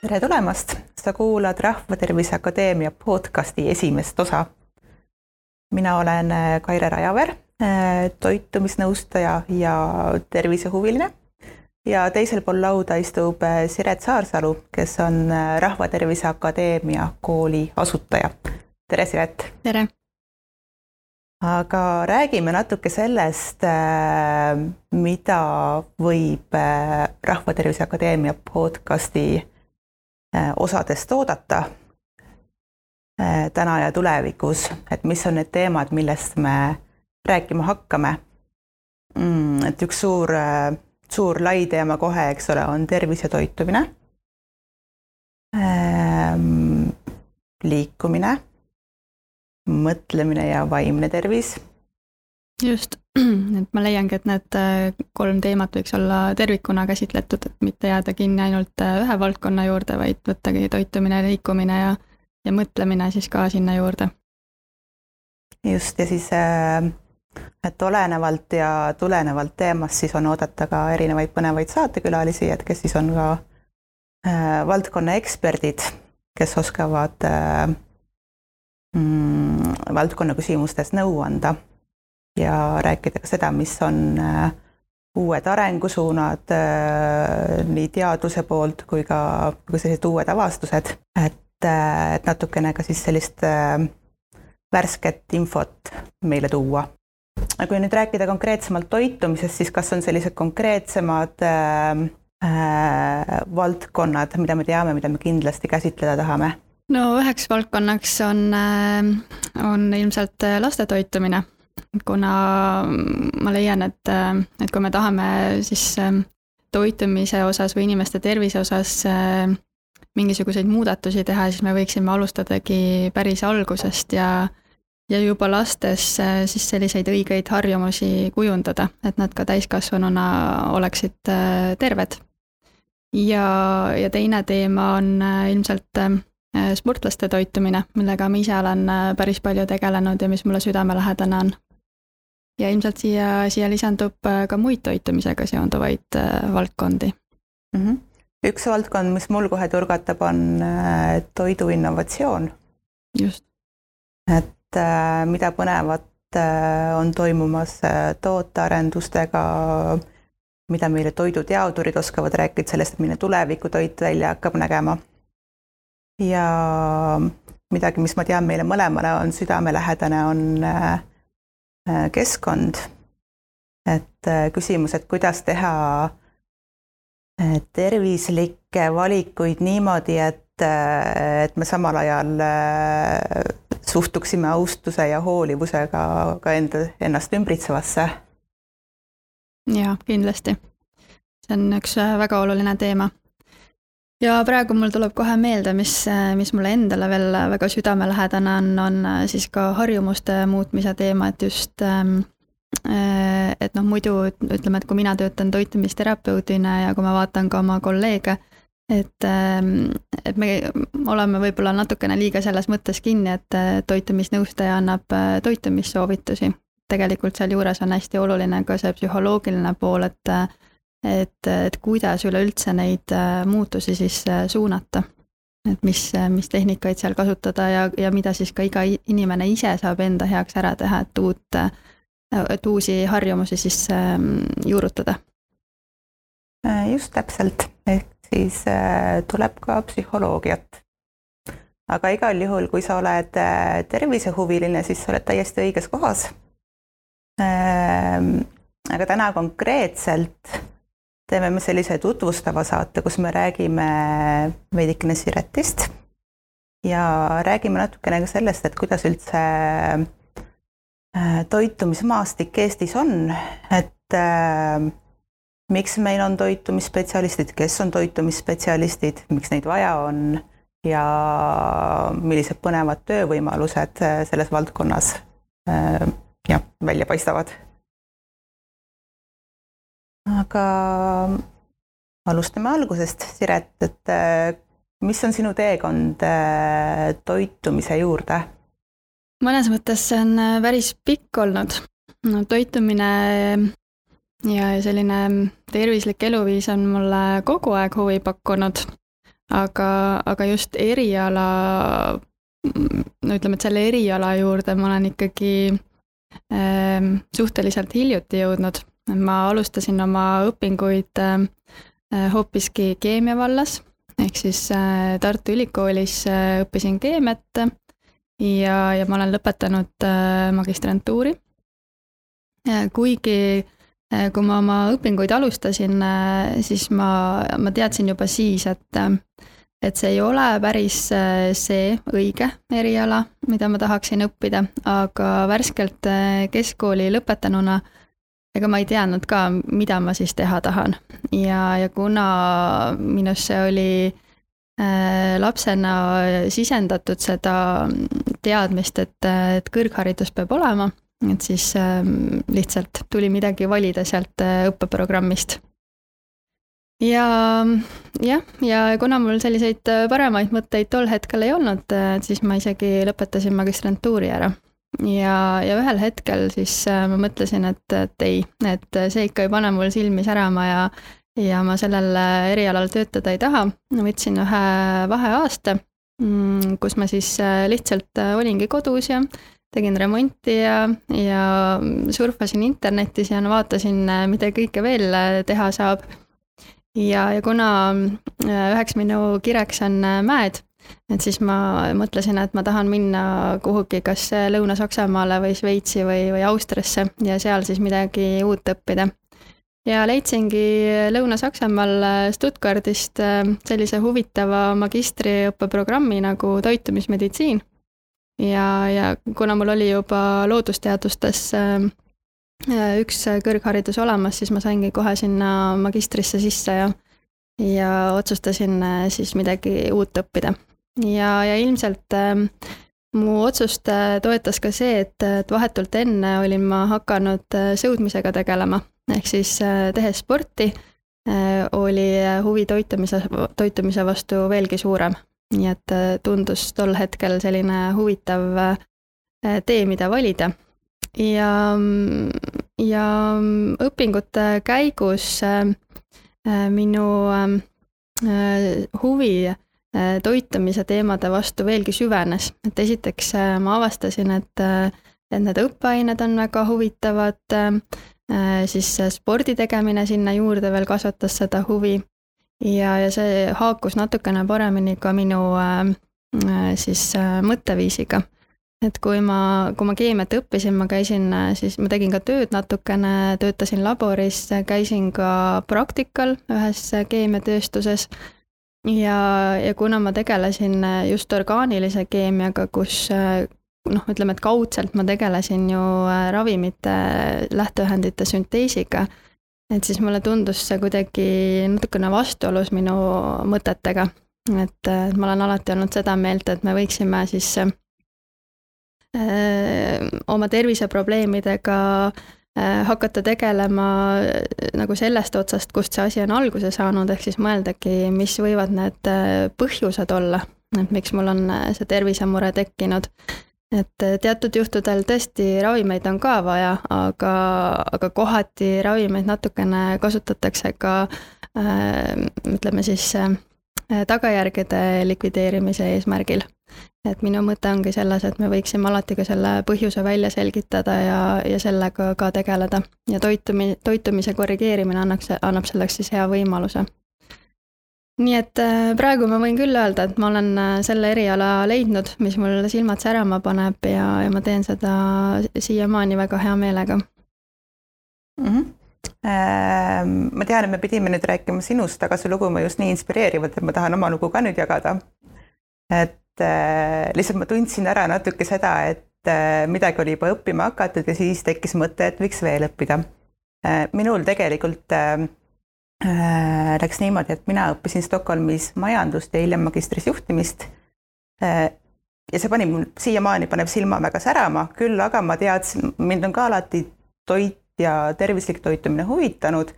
tere tulemast, sa kuulad Rahvatervise Akadeemia podcasti esimest osa. mina olen äh, Kaire Rajaver, äh, toitumisnõustaja ja tervisehuviline ja teisel pool lauda istub äh, Siret Saarsalu, kes on Rahvatervise Akadeemia kooli asutaja. tere, Siret! tere! aga räägime natuke sellest, mida võib Rahvatervise Akadeemia podcasti osadest oodata äh, täna ja tulevikus, et mis on need teemad, millest me rääkima hakkame. Mm, et üks suur, äh, suur lai teema kohe, eks ole, on tervis ja toitumine. Ähm, liikumine, mõtlemine ja vaimne tervis just, et ma leiangi, et need äh, kolm teemat võiks olla tervikuna käsitletud, et mitte jääda kinni ainult äh, ühe valdkonna juurde, vaid võttagi toitumine, liikumine ja, ja mõtlemine siis ka sinna juurde. just, ja siis äh, et olenevalt ja tulenevalt teemast siis on oodata ka erinevaid põnevaid saatekülalisi, et kes siis on ka valdkonna eksperdid, kes oskavad äh, mm, valdkonna küsimustes nõu anda ja rääkida ka seda, mis on äh, uued arengusuunad äh, nii teaduse poolt kui ka, kui sellised uued avastused, et, äh, et natukene ka siis sellist värsket infot meile tuua. kui nüüd rääkida konkreetsemalt toitumisest, siis kas on sellised konkreetsemad äh, äh, valdkonnad, mida me teame, mida me kindlasti käsitleda tahame? no üheks valdkonnaks on, on ilmselt laste toitumine kuna ma leian, et, et kui me tahame siis ähm, toitumise osas või inimeste tervise osas äh, mingisuguseid muudatusi teha, siis me võiksime alustadagi päris algusest ja ja juba lastes äh, siis selliseid õigeid harjumusi kujundada, et nad ka täiskasvanuna oleksid äh, terved. ja, ja teine teema on ilmselt sportlaste toitumine, millega ma ise olen päris palju tegelenud ja mis mulle südamelähedane on ja ilmselt siia, siia lisandub äh, ka muid toitumisega seonduvaid äh, valdkondi mm. -hmm. üks valdkond, mis mul kohe turgatab, on äh, toidu innovatsioon. just. et mida põnevat on toimumas tootearendustega, mida meile toiduteadurid oskavad rääkida sellest, et milline tulevikutoit välja hakkab nägema. ja midagi, mis ma tean, meile mõlemale on südamelähedane, on Äh, keskkond. et äh, küsimus, et kuidas teha äh, tervislikke valikuid niimoodi, et, et me samal ajal suhtuksime austuse ja hoolivusega ka enda, ennast ümbritsevasse. jaa, kindlasti. see on üks väga oluline teema ja praegu mul tuleb kohe meelde, mis, mis mulle endale veel väga südamelähedane on, on siis ka harjumuste muutmise teema, et just ähm, äh, et noh, muidu ütleme, et kui mina töötan toitumisterapeudina ja kui ma vaatan ka oma kolleege, et, ähm, et me oleme võib-olla natukene liiga selles mõttes kinni, et toitumisnõustaja annab äh, toitumissoovitusi. tegelikult sealjuures on hästi oluline ka see psühholoogiline pool, et et, et kuidas üleüldse neid äh, muutusi siis äh, suunata. et mis, äh, mis tehnikaid seal kasutada ja, ja mida siis ka iga inimene ise saab enda heaks ära teha, et uut, et uusi harjumusi siis ähm, juurutada. just täpselt, ehk siis tuleb ka psühholoogiat. aga igal juhul, kui sa oled tervisehuviline, siis sa oled täiesti õiges kohas. Aga täna konkreetselt teeme me sellise tutvustava saate, kus me räägime veidikene Siretist. Ja räägime natukene ka sellest, et kuidas üldse äh, toitumismaastik Eestis on, et äh, miks meil on toitumisspetsialistid, kes on toitumisspetsialistid, miks neid vaja on ja millised põnevad töövõimalused äh, selles valdkonnas äh, jah, välja paistavad aga alustame algusest, Siret, et äh, mis on sinu teekond äh, toitumise juurde? mõnes mõttes see on äh, päris pikk olnud. no toitumine ja selline tervislik eluviis on mulle kogu aeg huvi pakkunud. aga, aga just eriala, no ütleme, et selle eriala juurde ma olen ikkagi äh, suhteliselt hiljuti jõudnud. Ma alustasin oma õpinguid äh, hoopiski keemia vallas, ehk siis äh, Tartu Ülikoolis äh, õppisin keemiat. Ja, ja ma olen lõpetanud äh, magistrantuuri. kuigi kui ma oma õpinguid alustasin, siis ma, ma teadsin juba siis, et et see ei ole päris see õige eriala, mida ma tahaksin õppida, aga värskelt keskkooli lõpetanuna ega ma ei teadnud ka, mida ma siis teha tahan. ja, ja kuna minusse oli äh, lapsena sisendatud seda teadmist, et, et kõrgharidus peab olema, et siis äh, lihtsalt tuli midagi valida sealt äh, õppeprogrammist. ja jah, ja kuna mul selliseid paremaid mõtteid tol hetkel ei olnud, siis ma isegi lõpetasin magistrantuuri ära ja, ja ühel hetkel siis äh, ma mõtlesin, et, et ei, et see ikka ei pane mul silmi särama ja ja ma sellel äh, erialal töötada ei taha. võtsin ühe vaheaasta, mm, kus ma siis äh, lihtsalt olingi kodus ja tegin remonti ja, ja surfasin internetis ja no vaatasin, mida kõike veel teha saab. ja, ja kuna üheks minu kireks on mäed, et siis ma mõtlesin, et ma tahan minna kuhugi kas Lõuna-Saksamaale või Šveitsi või, või Austriasse ja seal siis midagi uut õppida. ja leidsingi Lõuna-Saksamaal Stuttgardist äh, sellise huvitava magistriõppeprogrammi nagu toitumismeditsiin. ja, ja kuna mul oli juba loodusteadustes äh, üks kõrgharidus olemas, siis ma saingi kohe sinna magistrisse sisse ja ja otsustasin äh, siis midagi uut õppida ja, ja ilmselt äh, mu otsust äh, toetas ka see, et, et vahetult enne olin ma hakanud äh, sõudmisega tegelema, ehk siis äh, tehes sporti oli huvi toitumise, toitumise vastu veelgi suurem. nii et tundus tol hetkel selline huvitav tee, mida valida. ja, ja õpingute käigus minu huvi toitumise teemade vastu veelgi süvenes, et esiteks äh, ma avastasin, et, äh, et need õppeained on väga huvitavad, siis spordi tegemine sinna juurde veel kasvatas seda huvi. Ja, ja see haakus natukene paremini ka minu siis mõtteviisiga. et kui ma, kui ma keemiat õppisin, ma käisin siis, ma tegin ka tööd natukene, töötasin laboris, käisin ka praktikal ühes keemiatööstuses ja, ja kuna ma tegelesin äh, just orgaanilise keemiaga, kus äh, noh, ütleme, et kaudselt ma tegelesin ju äh, ravimite lähteühendite sünteesiga, et siis mulle tundus see kuidagi natukene vastuolus minu mõtetega. et ma olen alati olnud seda meelt, et me võiksime siis öö, oma terviseprobleemidega Äh, hakata tegelema äh, nagu sellest otsast, kust see asi on alguse saanud, ehk siis mõeldagi, mis võivad need äh, põhjused olla, et miks mul on see tervisemure tekkinud. et teatud juhtudel tõesti ravimeid on ka vaja, aga, aga kohati ravimeid natukene kasutatakse ka ütleme siis tagajärgede likvideerimise eesmärgil et minu mõte ongi selles, et me võiksime alati ka selle põhjuse välja selgitada ja, ja sellega ka tegeleda. ja toitumi-, toitumise korrigeerimine annaks, annab selleks siis hea võimaluse. nii et äh, praegu ma võin küll öelda, et ma olen äh, selle eriala leidnud, mis mul silmad särama paneb ja, ja ma teen seda siiamaani väga hea meelega mm. -hmm ma tean, et me pidime nüüd rääkima sinust, aga su lugu on just nii inspireeriv, et ma tahan oma lugu ka nüüd jagada. et äh, lihtsalt ma tundsin ära natuke seda, et äh, midagi oli juba õppima hakatud ja siis tekkis mõte, et võiks veel õppida äh,. minul tegelikult äh, läks niimoodi, et mina õppisin Stockholmis majandust ja hiljem magistris juhtimist ja see pani mul siiamaani paneb silma väga särama, küll aga ma teadsin, mind on ka alati toit ja tervislik toitumine huvitanud.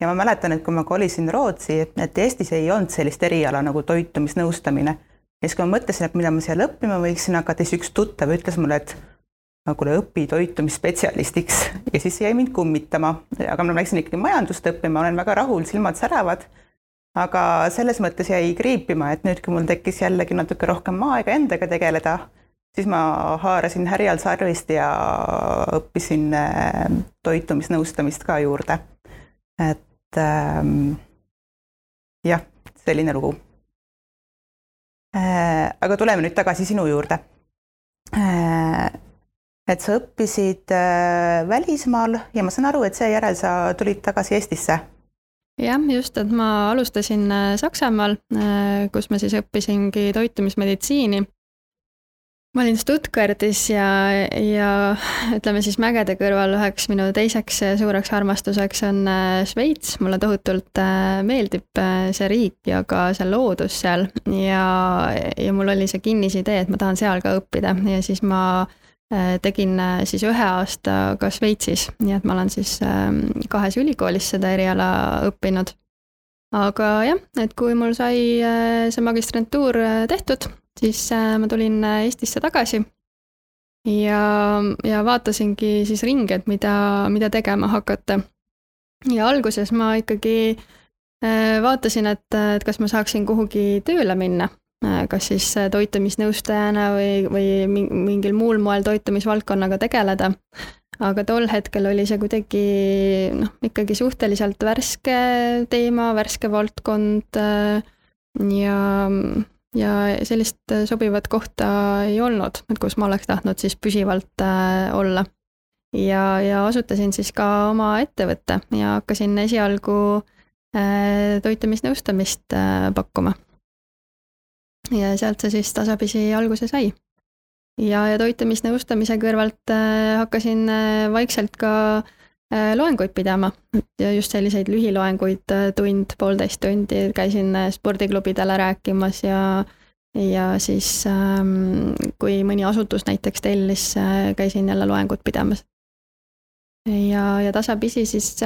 Ja ma mäletan, et kui ma kolisin Rootsi, et Eestis ei olnud sellist eriala nagu toitumisnõustamine. Ja siis, kui ma mõtlesin, et mida ma seal õppima võiksin hakata, siis üks tuttav ütles mulle, et no kuule, õpi toitumisspetsialistiks. Ja siis jäi mind kummitama, aga ma läksin ikkagi majandust õppima, olen väga rahul, silmad säravad. aga selles mõttes jäi kriipima, et nüüd, kui mul tekkis jällegi natuke rohkem aega endaga tegeleda, siis ma haarasin härjal sarvist ja õppisin äh, toitumisnõustamist ka juurde. et ähm, jah, selline lugu äh,. aga tuleme nüüd tagasi sinu juurde äh,. et sa õppisid äh, välismaal ja ma saan aru, et seejärel sa tulid tagasi Eestisse jah, just, et ma alustasin äh, Saksamaal, äh, kus ma siis õppisingi toitumismeditsiini. Ma olin Stuttgardis ja, ja ütleme siis mägede kõrval üheks minu teiseks suureks armastuseks on äh, Šveits, mulle tohutult meeldib see riik ja ka see loodus seal. Ja, ja mul oli see kinnisidee, et ma tahan seal ka õppida. Ja siis ma äh, Äh, tegin äh, siis ühe aasta ka Šveitsis, nii et ma olen siis ähm, kahes ülikoolis seda eriala õppinud. aga jah, et kui mul sai äh, see magistrantuur tehtud, siis ma tulin Eestisse tagasi. ja, ja vaatasingi siis ringi, et mida, mida tegema hakata. ja alguses ma ikkagi vaatasin, et, et kas ma saaksin kuhugi tööle minna Äh, kas siis äh, toitumisnõustajana või, või mingil muul moel toitumisvaldkonnaga tegeleda. aga tol hetkel oli see kuidagi noh, ikkagi suhteliselt värske teema, värske valdkond äh, ja, ja sellist sobivat kohta ei olnud, et kus ma oleks tahtnud siis püsivalt olla. ja, ja asutasin siis ka oma ettevõtte ja hakkasin esialgu toitumisnõustamist pakkuma ja sealt see siis tasapisi alguse sai. ja, ja toitumisnõustamise kõrvalt äh, hakkasin äh, vaikselt ka äh, loenguid pidama ja just selliseid lühiloenguid, tund, poolteist tundi, käisin spordiklubidele rääkimas ja ja siis ähm, kui mõni asutus näiteks tellis, käisin jälle loengut pidamas. ja, ja tasapisi siis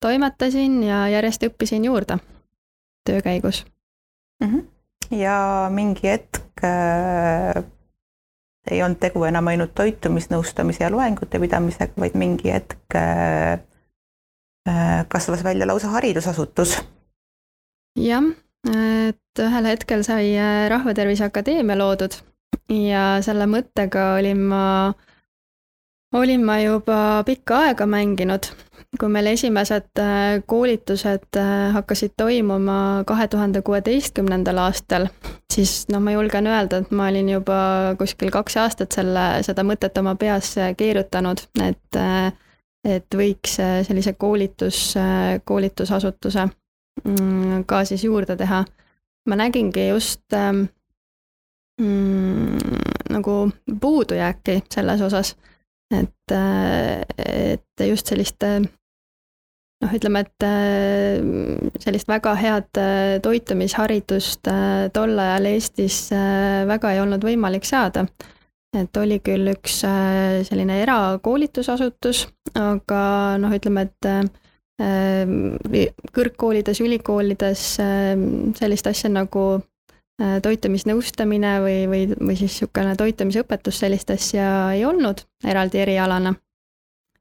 toimetasin ja järjest õppisin juurde töö käigus mm. -hmm ja mingi hetk äh, ei olnud tegu enam ainult toitumisnõustamise ja loengute pidamisega, vaid mingi hetk äh, äh, kasvas välja lausa haridusasutus. jah, et ühel hetkel sai äh, Rahvatervise Akadeemia loodud ja selle mõttega olin ma, olin ma juba pikka aega mänginud kui meil esimesed äh, koolitused äh, hakkasid toimuma kahe tuhande kuueteistkümnendal aastal, siis noh, ma julgen öelda, et ma olin juba kuskil kaks aastat selle, seda mõtet oma peas keerutanud, et et võiks sellise koolitus, koolitusasutuse mm, ka siis juurde teha. ma nägingi just ähm, mm, nagu puudujääki selles osas, et, et just sellist noh, ütleme, et äh, sellist väga head äh, toitumisharidust äh, tol ajal Eestis väga ei olnud võimalik saada. et oli küll üks selline erakoolitusasutus, aga noh, ütleme, et kõrgkoolides, ülikoolides sellist asja nagu toitumisnõustamine või, või, või siis niisugune toitumisõpetus, sellist asja ei olnud eraldi erialana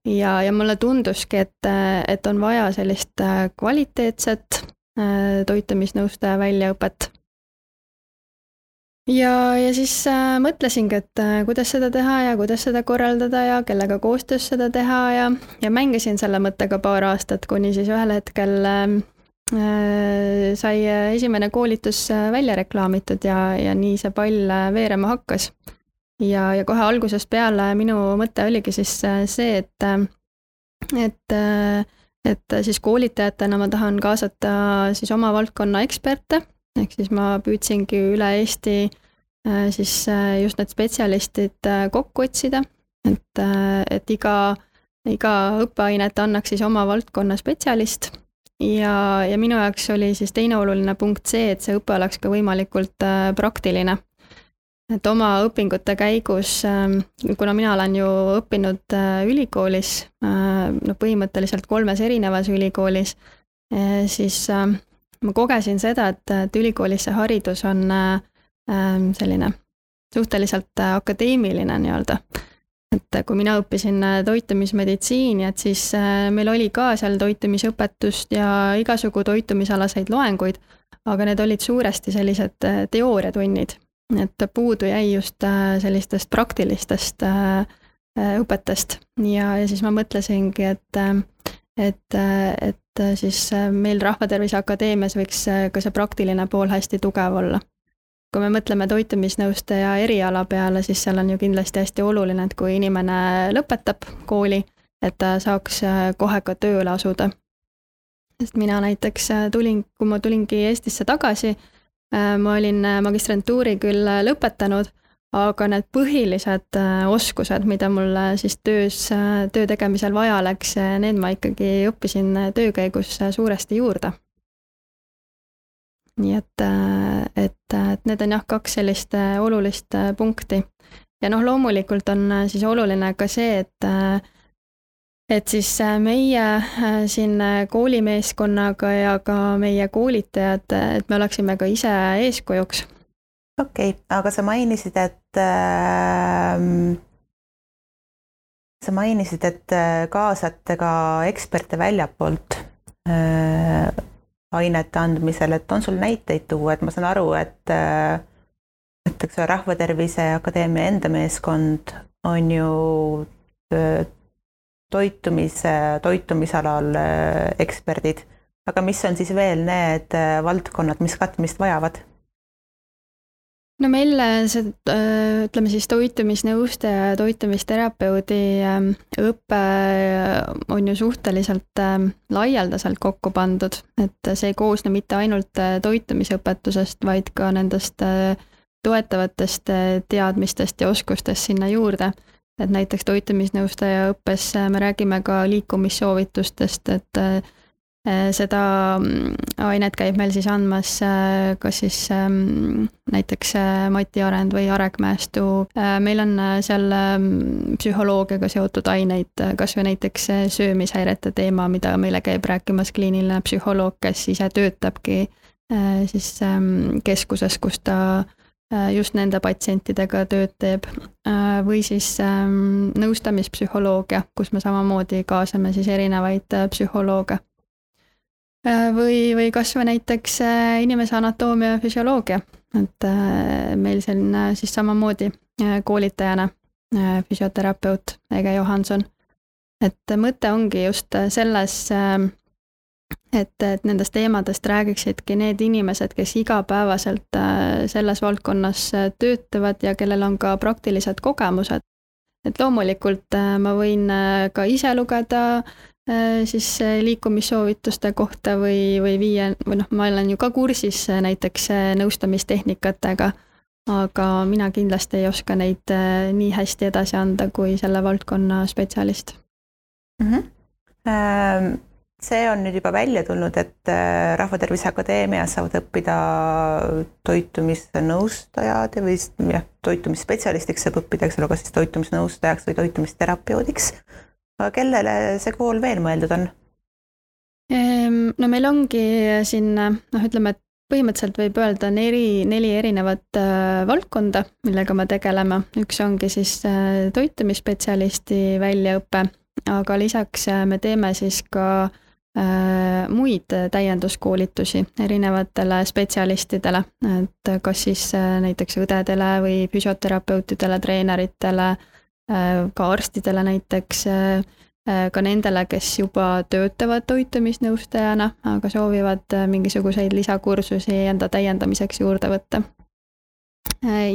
ja, ja mulle tunduski, et, et on vaja sellist äh, kvaliteetset äh, toitumisnõustaja väljaõpet. ja, ja siis äh, mõtlesingi, et kuidas seda teha ja kuidas seda korraldada ja kellega koostöös seda teha ja, ja mängisin selle mõttega paar aastat, kuni siis ühel hetkel äh, äh sai esimene koolitus välja reklaamitud ja, ja nii see pall veerema hakkas ja, ja kohe algusest peale minu mõte oligi siis äh, see, et, äh, et, äh, et siis koolitajatena ma tahan kaasata siis oma valdkonna eksperte, ehk siis ma püüdsingi üle Eesti siis just need spetsialistid kokku otsida, et, et iga, iga õppeainet annaks siis oma valdkonna spetsialist. Ja, ja minu jaoks oli siis teine oluline punkt see, et see õpe oleks ka võimalikult praktiline et oma õpingute käigus, ähm, kuna mina olen ju õppinud äh, ülikoolis, äh, no põhimõtteliselt kolmes erinevas ülikoolis, äh, siis ähm, ma kogesin seda, et, et ülikoolis see haridus on ähm, selline suhteliselt akadeemiline nii-öelda. et kui mina õppisin toitumismeditsiini, et siis meil oli ka seal toitumisõpetust ja igasugu toitumisalaseid loenguid, aga need olid suuresti sellised teooriatunnid, et puudu jäi just sellistest praktilistest õpetest ja, ja siis ma mõtlesingi, et et, et siis meil Rahvatervise Akadeemias võiks ka see praktiline pool hästi tugev olla. kui me mõtleme toitumisnõustaja eriala peale, siis seal on ju kindlasti hästi oluline, et kui inimene lõpetab kooli, et ta saaks kohe ka tööle asuda. sest mina näiteks tulin, kui ma tulingi Eestisse tagasi, ma olin magistrantuuri küll lõpetanud aga need põhilised äh, oskused, mida mul siis töös, äh, töö tegemisel vaja läks, äh, need ma ikkagi õppisin töö käigus suuresti juurde. nii et, et, et need on jah, kaks sellist olulist punkti. ja noh, loomulikult on siis oluline ka see, et et siis meie siin koolimeeskonnaga ja ka meie koolitajad, et me oleksime ka ise eeskujuks. Okei okay,, aga sa mainisid, et äh, sa mainisid, et äh, kaasate ka eksperte väljapoolt äh, ainete andmisel, et on sul näiteid tuua, et ma saan aru, et äh, et eks ole, Rahvatervise Akadeemia enda meeskond on ju äh, toitumise, toitumisalal äh, eksperdid, aga mis on siis veel need valdkonnad, mis katmist vajavad? no meil see, äh, ütleme siis toitumisnõustaja ja toitumisterapeudi ähm, õpe äh, on ju suhteliselt ähm, laialdaselt kokku pandud, et see ei koosne mitte ainult äh, toitumisõpetusest, vaid ka nendest toetavatest teadmistest ja oskustest sinna juurde. Et näiteks toitumisnõustaja õppes me räägime ka liikumissoovitustest, et Äh, seda mm, ainet käib meil siis andmas äh, kas siis ähm, näiteks äh, Mati Arend või Arek Mäestu. meil on seal ähm, psühholoogiaga seotud aineid, kas või näiteks söömishäirete teema, mida meile käib rääkimas kliiniline psühholoog, kes ise töötabki siis ähm, keskuses, kus ta just nende patsientidega tööd teeb. või siis nõustamispsühholoogia, kus me samamoodi kaasame siis erinevaid psühholooge Äh, või, või kas või näiteks äh, inimese anatoomia ja füsioloogia, et äh, meil selline siis samamoodi koolitajana füsioterapeut Ege Johanson. et mõte ongi just selles, et, et nendest teemadest räägiksidki need inimesed, kes igapäevaselt selles valdkonnas töötavad ja kellel on ka praktilised kogemused. et loomulikult ma võin ka ise lugeda Äh, siis äh, liikumissoovituste kohta või, või viia, või noh, ma olen ju ka kursis äh, näiteks nõustamistehnikatega, aga mina kindlasti ei oska neid nii hästi edasi anda kui selle valdkonna spetsialist mm. -hmm. See on nüüd juba välja tulnud, et Rahvatervise Akadeemias saavad õppida toitumisnõustajad või jah, toitumisspetsialistiks saab õppida, eks ole, kas siis toitumisnõustajaks või toitumisterapeudiks aga kellele see kool veel mõeldud on? Ehm, no meil ongi siin noh, ütleme, et põhimõtteliselt võib öelda neli, neli erinevat äh, valdkonda, millega me tegeleme. üks ongi siis äh, toitumisspetsialisti väljaõpe, aga lisaks äh, me teeme siis ka äh, muid täienduskoolitusi erinevatele spetsialistidele, et kas siis äh, näiteks õdedele või füsioterapeutidele, treeneritele Äh, ka arstidele näiteks, äh, äh, ka nendele, kes juba töötavad toitumisnõustajana, aga soovivad mingisuguseid lisakursusi enda täiendamiseks juurde võtta.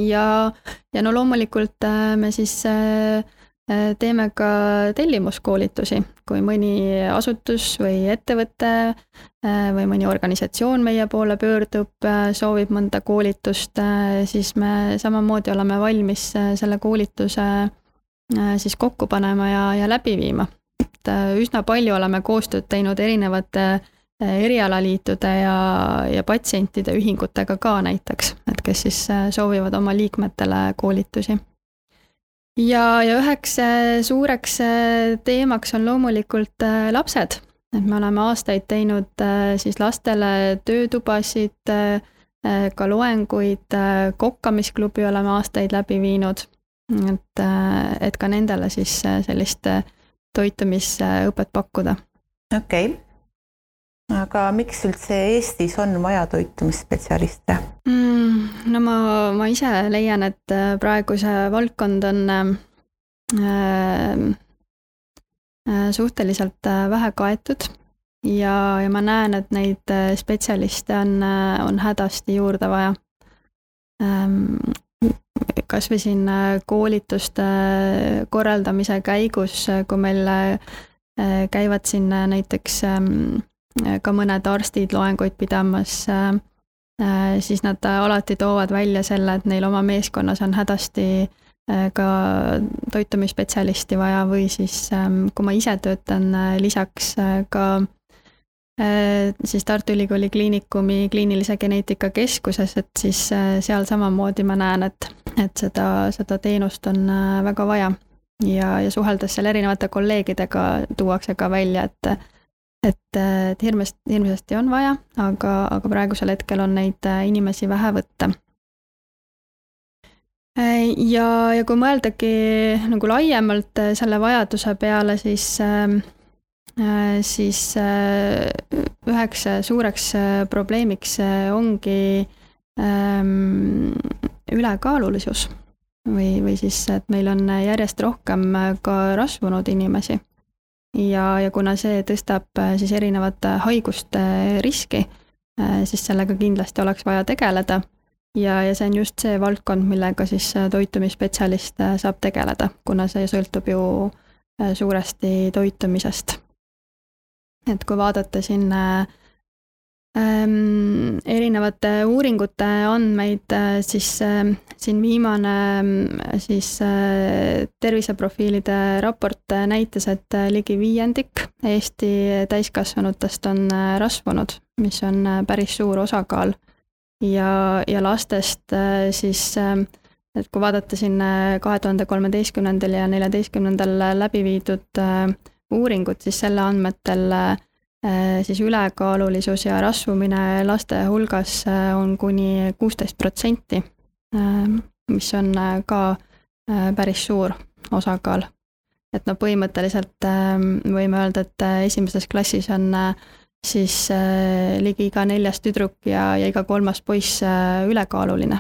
ja, ja no loomulikult me siis teeme ka tellimuskoolitusi, kui mõni asutus või ettevõte või mõni organisatsioon meie poole pöördub, soovib mõnda koolitust, siis me samamoodi oleme valmis selle koolituse Äh, siis kokku panema ja, ja läbi viima. et äh, üsna palju oleme koostööd teinud erinevate äh, erialaliitude ja, ja patsientide ühingutega ka näiteks, et kes siis soovivad oma liikmetele koolitusi. Ja, ja üheks suureks teemaks on loomulikult lapsed, et me oleme aastaid teinud siis lastele töötubasid, ka loenguid, kokkamisklubi oleme aastaid läbi viinud. Et, et ka nendele siis sellist toitumisõpet pakkuda. okei. okay aga miks üldse Eestis on vaja toitumisspetsialiste mm,? no ma, ma ise leian, et äh, praegu see valdkond on äh, äh, suhteliselt äh, vähe kaetud ja, ja ma näen, et neid spetsialiste on, on hädasti juurde vaja ähm,. kas või siin koolituste korraldamise käigus, kui meil käivad siin näiteks ähm, ka mõned arstid loenguid pidamas, äh, äh, siis nad alati toovad välja selle, et neil oma meeskonnas on hädasti äh, ka toitumisspetsialisti vaja või siis ähm, kui ma ise töötan lisaks ka siis Tartu Ülikooli Kliinikumi kliinilise geneetika keskuses, et siis seal samamoodi ma näen, et, et seda, seda teenust on väga vaja. ja, ja suheldes seal erinevate kolleegidega tuuakse ka välja, et et, et hirmsasti, hirmsasti on vaja, aga, aga praegusel hetkel on neid äh, inimesi vähe võtta. Äh, ja, ja kui mõeldagi nagu laiemalt äh, selle vajaduse peale, siis ähm, siis üheks suureks probleemiks ongi ähm, ülekaalulisus või, või siis, et meil on järjest rohkem ka rasvunud inimesi ja, ja kuna see tõstab äh, siis erinevate haiguste riski, äh, siis sellega kindlasti oleks vaja tegeleda. ja, ja see on just see valdkond, millega siis äh, toitumisspetsialist saab tegeleda, kuna see sõltub ju suuresti toitumisest. et kui vaadata siin äh, erinevate uuringute andmeid, äh, siis äh, siin viimane äh, siis äh, terviseprofiilide raport näitas, et ligi viiendik Eesti täiskasvanutest on rasvunud, mis on päris suur osakaal. ja, ja lastest siis et kui vaadata siin kahe tuhande kolmeteistkümnendal ja neljateistkümnendal läbi viidud uuringut, siis selle andmetel siis ülekaalulisus ja rasvumine laste hulgas äh, on kuni kuusteist protsenti, äh, mis on ka päris suur osakaal. et noh, põhimõtteliselt võime öelda, et esimeses klassis on siis ligi iga neljas tüdruk ja, ja iga kolmas poiss ülekaaluline.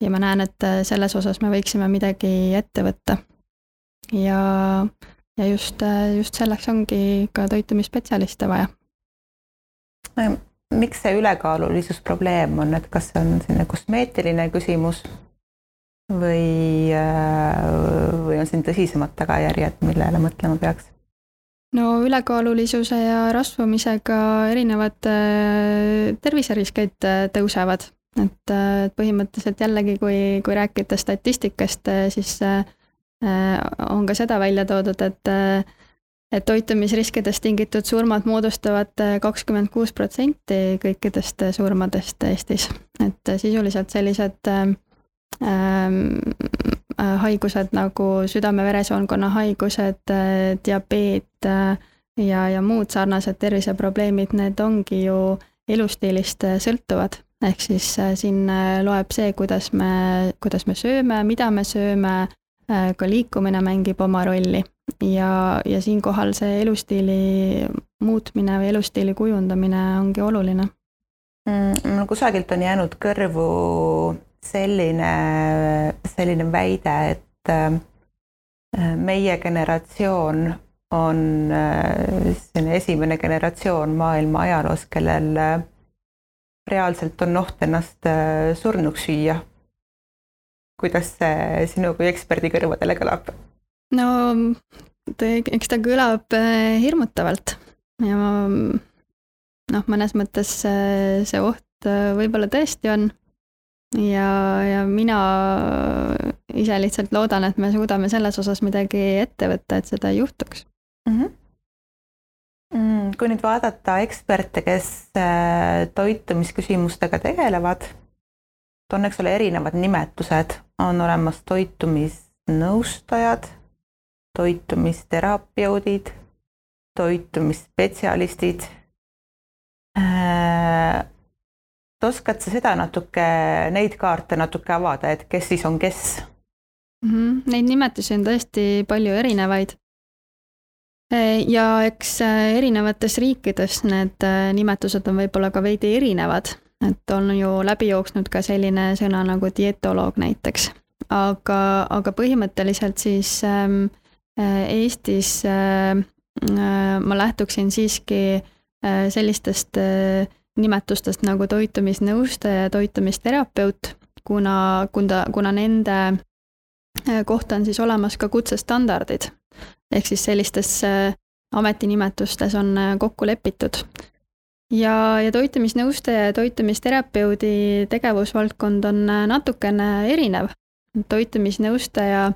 ja ma näen, et selles osas me võiksime midagi ette võtta. ja ja just, just selleks ongi ka toitumisspetsialiste vaja. miks see ülekaalulisus probleem on, et kas see on selline kosmeetiline küsimus või, või on siin tõsisemad tagajärjed, millele mõtlema peaks? no ülekaalulisuse ja rasvumisega erinevad äh, terviseriskid äh, tõusevad, et põhimõtteliselt jällegi, kui, kui rääkida statistikast, siis Äh, on ka seda välja toodud, et äh, et toitumisriskidest tingitud surmad moodustavad äh, kakskümmend kuus protsenti kõikidest surmadest Eestis. et sisuliselt sellised ähm, haigused nagu südame-veresoonkonna haigused, diabeet ja, ja muud sarnased terviseprobleemid, need ongi ju elustiilist sõltuvad. ehk siis siin loeb see, kuidas me, kuidas me sööme, mida me sööme, Äh, ka liikumine mängib oma rolli ja, ja siinkohal see elustiili muutmine või elustiili kujundamine ongi oluline mm,. kusagilt on jäänud kõrvu selline, selline väide, et äh, meie generatsioon on äh, selline esimene generatsioon maailma ajaloos, kellel reaalselt on oht ennast surnuks süüa kuidas see sinu kui eksperdi kõrvadele kõlab? no eks ta kõlab äh, hirmutavalt ja noh, mõnes mõttes äh, see oht äh, võib-olla tõesti on. ja, ja mina ise lihtsalt loodan, et me suudame selles osas midagi ette võtta, et seda ei juhtuks mhm. mm. -hmm. kui nüüd vaadata eksperte, kes toitumisküsimustega tegelevad on, eks ole, erinevad nimetused, on olemas toitumisnõustajad, toitumisterapeudid, toitumisspetsialistid äh,. oskad sa seda natuke, neid kaarte natuke avada, et kes siis on kes? mm. -hmm. Neid nimetusi on tõesti palju erinevaid. ja eks erinevates riikides need nimetused on võib-olla ka veidi erinevad, et on ju läbi jooksnud ka selline sõna nagu dietoloog näiteks, aga, aga põhimõtteliselt siis ähm, Eestis äh, ma lähtuksin siiski äh, sellistest äh, nimetustest nagu toitumisnõustaja ja toitumisterapeut, kuna, kuna, kuna nende äh, kohta on siis olemas ka kutsestandardid. ehk siis sellistes ametinimetustes on kokku lepitud. Ja, ja toitumisnõustaja ja toitumisterapeudi tegevusvaldkond on natukene erinev. toitumisnõustaja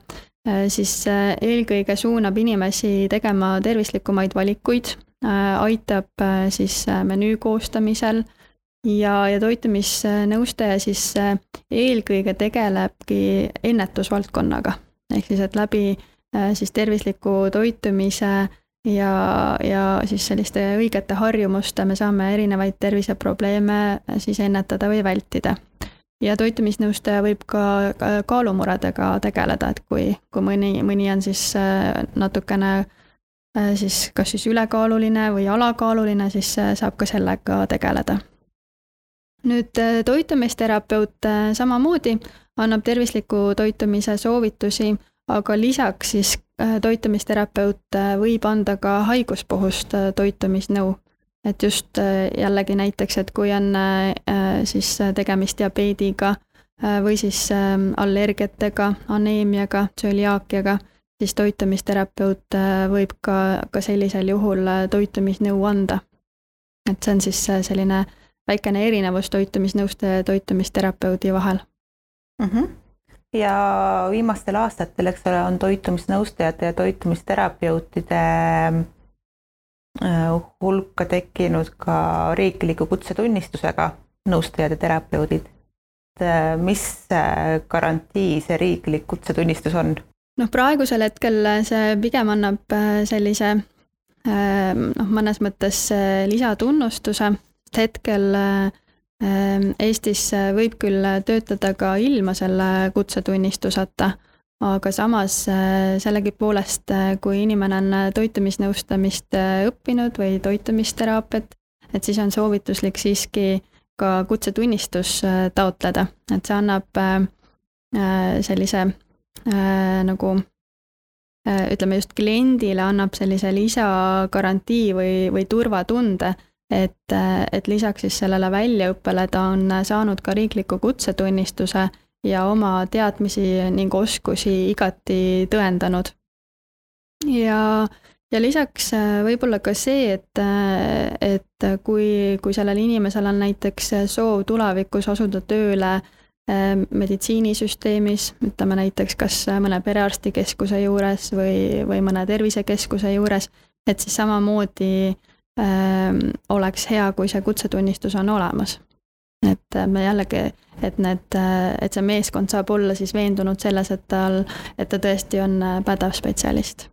siis eelkõige suunab inimesi tegema tervislikumaid valikuid Äh, aitab äh, siis äh, menüü koostamisel ja, ja toitumisnõustaja siis eelkõige tegelebki ennetusvaldkonnaga. ehk siis, et läbi siis tervisliku toitumise ja, ja siis selliste õigete harjumuste me saame erinevaid terviseprobleeme siis ennetada või vältida. ja toitumisnõustaja võib ka kaalumuredega tegeleda, et kui, kui mõni, mõni on siis natukene äh, Äh, siis kas siis ülekaaluline või alakaaluline, siis äh, saab ka sellega tegeleda. nüüd äh, toitumisterapeut samamoodi annab tervisliku toitumise soovitusi, aga lisaks siis toitumisterapeut võib anda ka haiguspuhust toitumisnõu. et just jällegi näiteks, et kui on siis tegemist diabeediga või siis allergiatega, aneemiaga, tsöliaakiaga siis toitumisterapeut äh, võib ka, ka sellisel juhul äh, toitumisnõu anda. et see on siis äh, selline väikene erinevus toitumisnõustaja ja toitumisterapeudi vahel mm. -hmm. Ja viimastel aastatel, eks ole, on toitumisnõustajate ja toitumisterapeutide hulka tekkinud ka riikliku kutsetunnistusega nõustajad ja terapeudid. mis garantii see riiklik kutsetunnistus on? noh, praegusel hetkel see pigem annab äh, sellise äh, noh, mõnes mõttes äh, lisatunnustuse, hetkel Eestis võib küll töötada ka ilma selle kutsetunnistuseta, aga samas sellegipoolest, kui inimene on toitumisnõustamist õppinud või toitumisteraapiat, et siis on soovituslik siiski ka kutsetunnistus taotleda, et see annab sellise äh, nagu äh, ütleme just kliendile annab sellise lisagarantii või, või turvatunde, et, äh, et lisaks siis sellele väljaõppele ta on saanud ka riikliku kutsetunnistuse ja oma teadmisi ning oskusi igati tõendanud. ja, ja lisaks äh, võib-olla ka see, et, et kui, kui sellel inimesel on näiteks soov tulevikus asuda tööle äh, meditsiinisüsteemis, ütleme näiteks kas mõne perearstikeskuse juures või, või mõne tervisekeskuse juures, et siis samamoodi äh, oleks hea, kui see kutsetunnistus on olemas. et me jällegi, et need, et see meeskond saab olla siis veendunud selles, et tal, et ta tõesti on pädev spetsialist.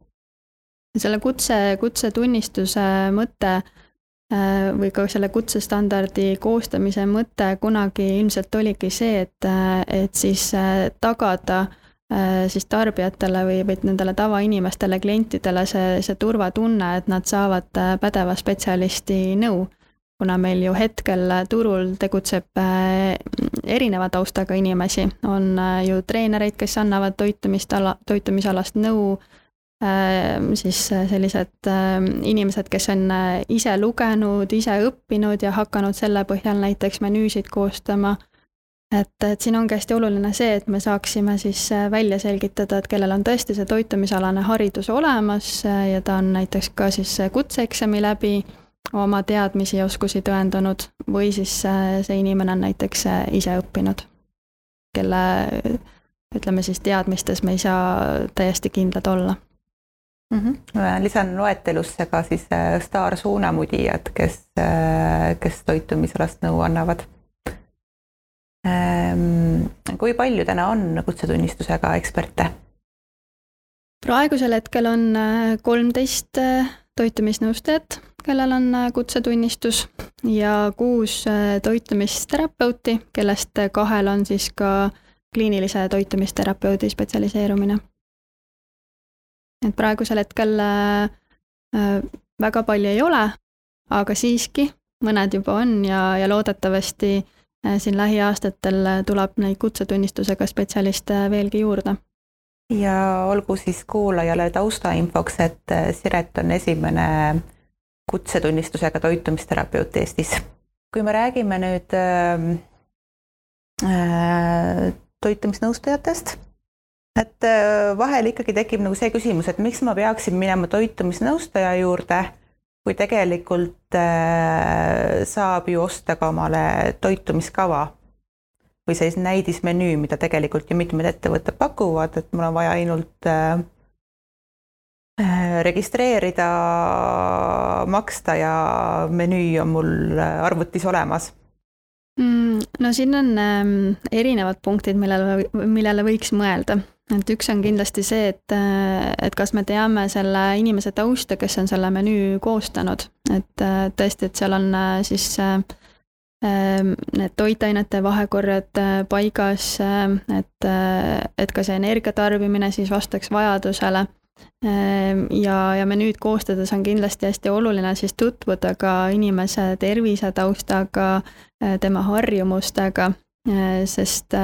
selle kutse, kutsetunnistuse mõte äh, Äh, või ka selle kutsestandardi koostamise mõte kunagi ilmselt oligi see, et, äh, et siis äh, tagada siis tarbijatele või, või nendele tavainimestele, klientidele see, see turvatunne, et nad saavad pädeva spetsialisti nõu. kuna meil ju hetkel turul tegutseb erineva taustaga inimesi, on ju treenereid, kes annavad toitumist ala, toitumisalast nõu siis äh, sellised inimesed, kes on äh, ise lugenud, ise õppinud ja hakanud selle põhjal näiteks menüüsid koostama. Et, et siin ongi hästi oluline see, et me saaksime siis äh, välja selgitada, et kellel on tõesti see toitumisalane haridus olemas ja ta on näiteks ka siis kutseeksami läbi oma teadmisi ja oskusi tõendanud või siis see inimene on näiteks ise õppinud, kelle ütleme siis teadmistes me ei saa täiesti kindlad olla mm. -hmm. lisan loetelusse ka siis äh, staarsuunamudijad, kes, äh, kes toitumisalast nõu annavad. Ähm, kui palju täna on kutsetunnistusega eksperte? praegusel hetkel on äh, kolmteist toitumisnõustajat, kellel on kutsetunnistus ja kuus toitumisterapeuti, kellest kahel on siis ka kliinilise toitumisterapeudi spetsialiseerumine. et praegusel hetkel väga palju ei ole, aga siiski mõned juba on ja, ja loodetavasti siin lähiaastatel tuleb neid kutsetunnistusega spetsialiste veelgi juurde ja olgu siis kuulajale taustainfoks, et äh, Siret on esimene kutsetunnistusega toitumisterapeut Eestis. kui me räägime nüüd ähm, äh, toitumisnõustajatest, et äh, vahel ikkagi tekib nagu see küsimus, et miks ma peaksin minema toitumisnõustaja juurde, kui tegelikult äh, saab ju osta ka omale toitumiskava või sellise näidismenüü, mida tegelikult ju mitmed ettevõtted pakuvad, et mul on vaja ainult äh, äh, registreerida, maksta ja menüü on mul arvutis olemas mm,? no siin on ähm, erinevad punktid, millele, millele võiks mõelda. Et üks on kindlasti see, et, äh, et kas me teame selle inimese tausta, kes on selle menüü koostanud, et tõesti, et seal on siis äh, Ehm, need toitainete vahekorrad äh, paigas, äh, et, äh, et ka see energia tarbimine siis vastaks vajadusele. Ehm, ja, ja menüüd koostades on kindlasti hästi oluline siis tutvuda ka inimese tervisetaustaga, tema harjumustega, sest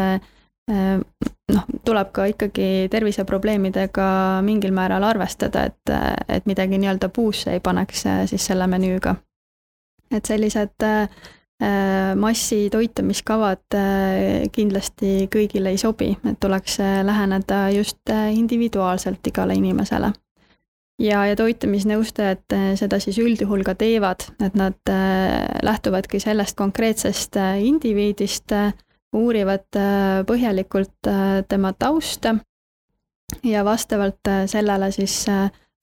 noh, tuleb ka ikkagi terviseprobleemidega mingil määral arvestada, et, et midagi nii-öelda puusse ei paneks siis selle menüüga. et sellised äh, Äh, massi toitumiskavad äh, kindlasti kõigile ei sobi, et tuleks äh, läheneda just individuaalselt igale inimesele. ja, ja toitumisnõustajad seda siis üldjuhul ka teevad, et nad lähtuvadki sellest konkreetsest indiviidist, uurivad põhjalikult tema tausta ja vastavalt sellele siis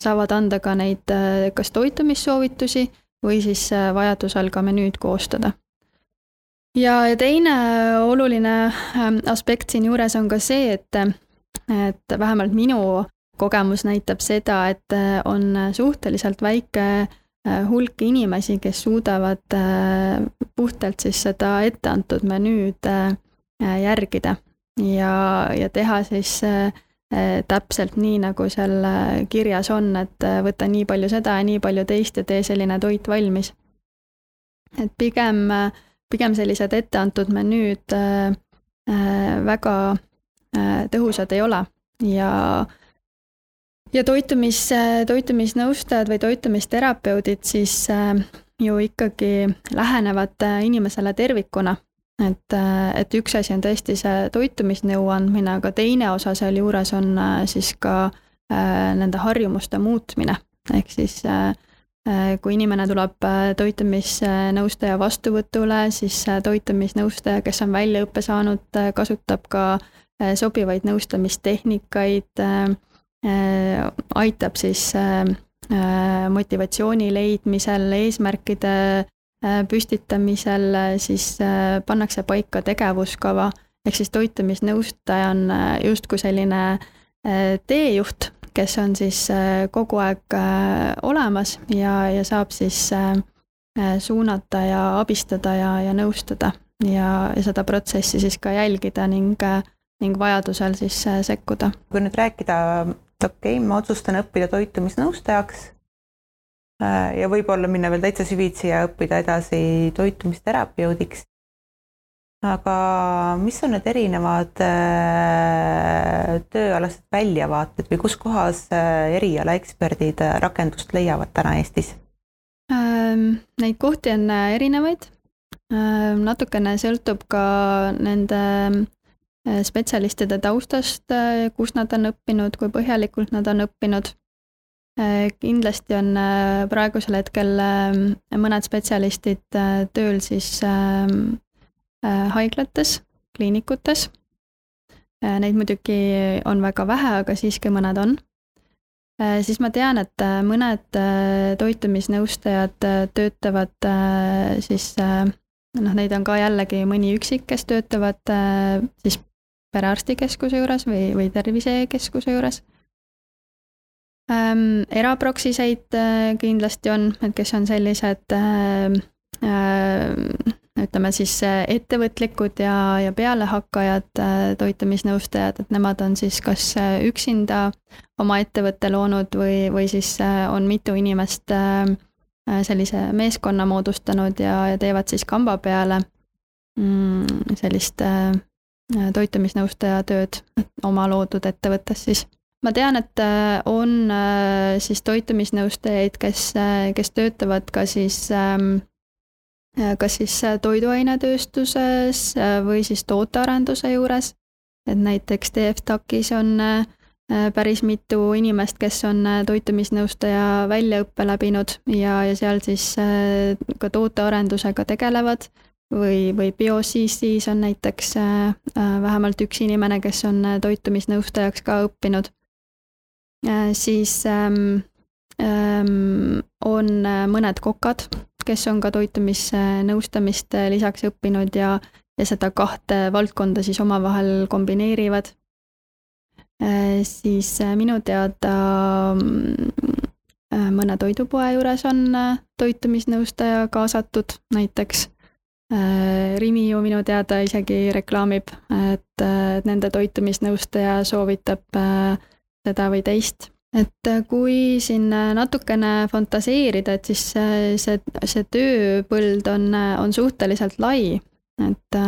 saavad anda ka neid kas toitumissoovitusi või siis vajadusel ka menüüd koostada. Ja, ja teine oluline ähm, aspekt siinjuures on ka see, et, et vähemalt minu kogemus näitab seda, et äh, on suhteliselt väike äh, hulk inimesi, kes suudavad äh, puhtalt siis seda etteantud menüüd järgida ja, ja teha siis täpselt nii, nagu seal kirjas on, et võta nii palju seda ja nii palju teist ja tee selline toit valmis. et pigem äh, pigem sellised etteantud menüüd äh, äh, väga äh, tõhusad ei ole ja ja toitumis, toitumisnõustajad või toitumisterapeudid siis ju ikkagi lähenevad inimesele tervikuna. et, et üks asi on tõesti see toitumisnõu andmine, aga teine osa sealjuures on siis ka nende harjumuste muutmine, ehk siis äh, Äh, kui inimene tuleb äh, toitumisnõustaja vastuvõtule, siis äh, toitumisnõustaja, kes on väljaõppe saanud, kasutab ka sobivaid nõustamistehnikaid, aitab siis motivatsiooni leidmisel, eesmärkide püstitamisel, siis pannakse paika tegevuskava, ehk siis toitumisnõustaja on justkui selline teejuht kes on siis äh, kogu aeg äh, olemas ja, ja saab siis äh, suunata ja abistada ja, ja nõustada ja, ja seda protsessi siis ka jälgida ning, ning vajadusel siis sekkuda. kui nüüd rääkida, et okei okay,, ma otsustan õppida toitumisnõustajaks ja võib-olla minna veel täitsa süvitsi ja õppida edasi toitumisterapeudiks, aga mis on need erinevad äh, tööalased väljavaated või kus kohas äh, erialaeksperdid äh, rakendust leiavad täna Eestis? Ähm, neid kohti on erinevaid. Ähm, natukene sõltub ka nende spetsialistide taustast, kus nad on õppinud, kui põhjalikult nad on õppinud. kindlasti on praegusel hetkel mõned spetsialistid tööl siis ähm, Äh, haiglates, kliinikutes. Äh, neid muidugi on väga vähe, aga siiski mõned on. Äh, siis ma tean, et mõned toitumisnõustajad töötavad siis noh, neid on ka jällegi mõni üksik, kes töötavad siis perearstikeskuse juures või, või tervisekeskuse juures ähm,. eraproksiseid kindlasti on, et kes on sellised äh, äh, ütleme siis ettevõtlikud ja, ja pealehakkajad toitumisnõustajad, et nemad on siis kas üksinda oma ettevõtte loonud või, või siis on mitu inimest sellise meeskonna moodustanud ja, ja teevad siis kamba peale mm, sellist toitumisnõustaja tööd oma loodud ettevõttes siis ma tean, et äh, on äh, siis toitumisnõustajaid, kes, äh, kes töötavad ka siis ähm, kas siis toiduainetööstuses või siis tootearenduse juures. et näiteks TFTAC-is on päris mitu inimest, kes on toitumisnõustaja väljaõppe läbinud ja, ja seal siis ka tootearendusega tegelevad või, või BioCC-s on näiteks vähemalt üks inimene, kes on toitumisnõustajaks ka õppinud Äh, siis ähm, ähm, on äh, mõned kokad, kes on ka toitumisnõustamist äh, lisaks õppinud ja, ja seda kahte valdkonda siis omavahel kombineerivad. siis minu teada mõne toidupoe juures on toitumisnõustaja kaasatud näiteks. Rimi ju minu teada isegi reklaamib, et nende toitumisnõustaja soovitab äh, seda või teist. et äh, kui siin äh, natukene fantaseerida, et siis see, see, tööpõld on, äh, on suhteliselt lai, et,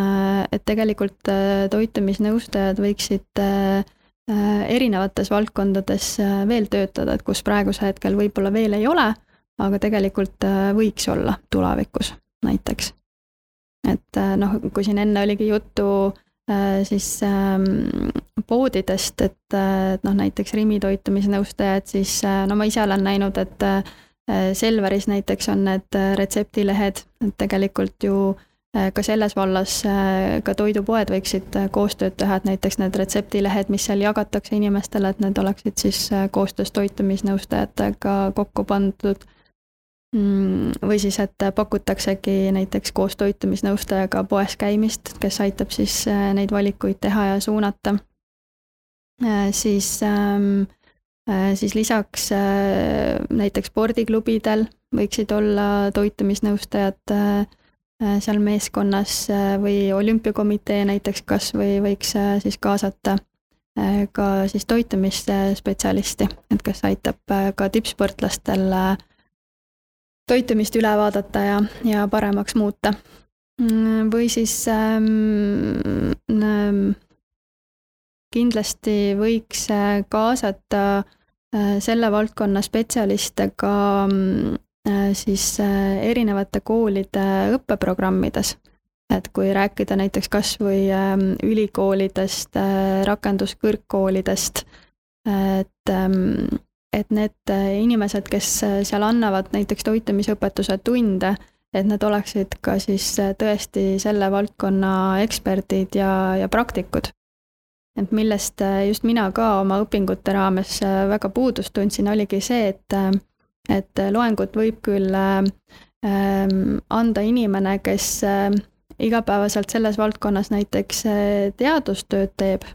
et tegelikult toitumisnõustajad võiksid erinevates valdkondades veel töötada, et kus praegusel hetkel võib-olla veel ei ole, aga tegelikult võiks olla tulevikus näiteks. Et noh, kui siin enne oligi juttu Äh, siis ähm, poodidest, et, et noh, näiteks Rimi toitumisnõustajad, siis äh, no ma ise olen näinud, et äh, Selveris näiteks on need retseptilehed, et tegelikult ju ka selles vallas ka toidupoed võiksid koostööd teha, et näiteks need retseptilehed, mis seal jagatakse inimestele, et need oleksid siis koostöös toitumisnõustajatega kokku pandud või siis, et pakutaksegi näiteks koos toitumisnõustajaga poes käimist, kes aitab siis äh, neid valikuid teha ja suunata. Äh, siis, ähm, äh, siis lisaks näiteks spordiklubidel võiksid olla toitumisnõustajad seal meeskonnas või olümpiakomitee näiteks kas või võiks siis kaasata ka siis toitumisspetsialisti, et kes aitab ka tippsportlastel toitumist üle vaadata ja, ja paremaks muuta. Mm, või siis ähm, ähm, kindlasti võiks kaasata äh, selle valdkonna spetsialiste ka äh, siis äh, erinevate koolide õppeprogrammides. et kui rääkida näiteks kas või äh, ülikoolidest rakenduskõrgkoolidest, et ähm, et need äh, inimesed, kes äh, seal annavad näiteks toitumisõpetuse tunde, et nad oleksid ka siis äh, tõesti selle valdkonna eksperdid ja, ja praktikud. et millest just mina ka oma õpingute raames väga puudust tundsin, oligi see, et, et loengut võib küll ähm, anda inimene, kes igapäevaselt selles valdkonnas näiteks teadustööd teeb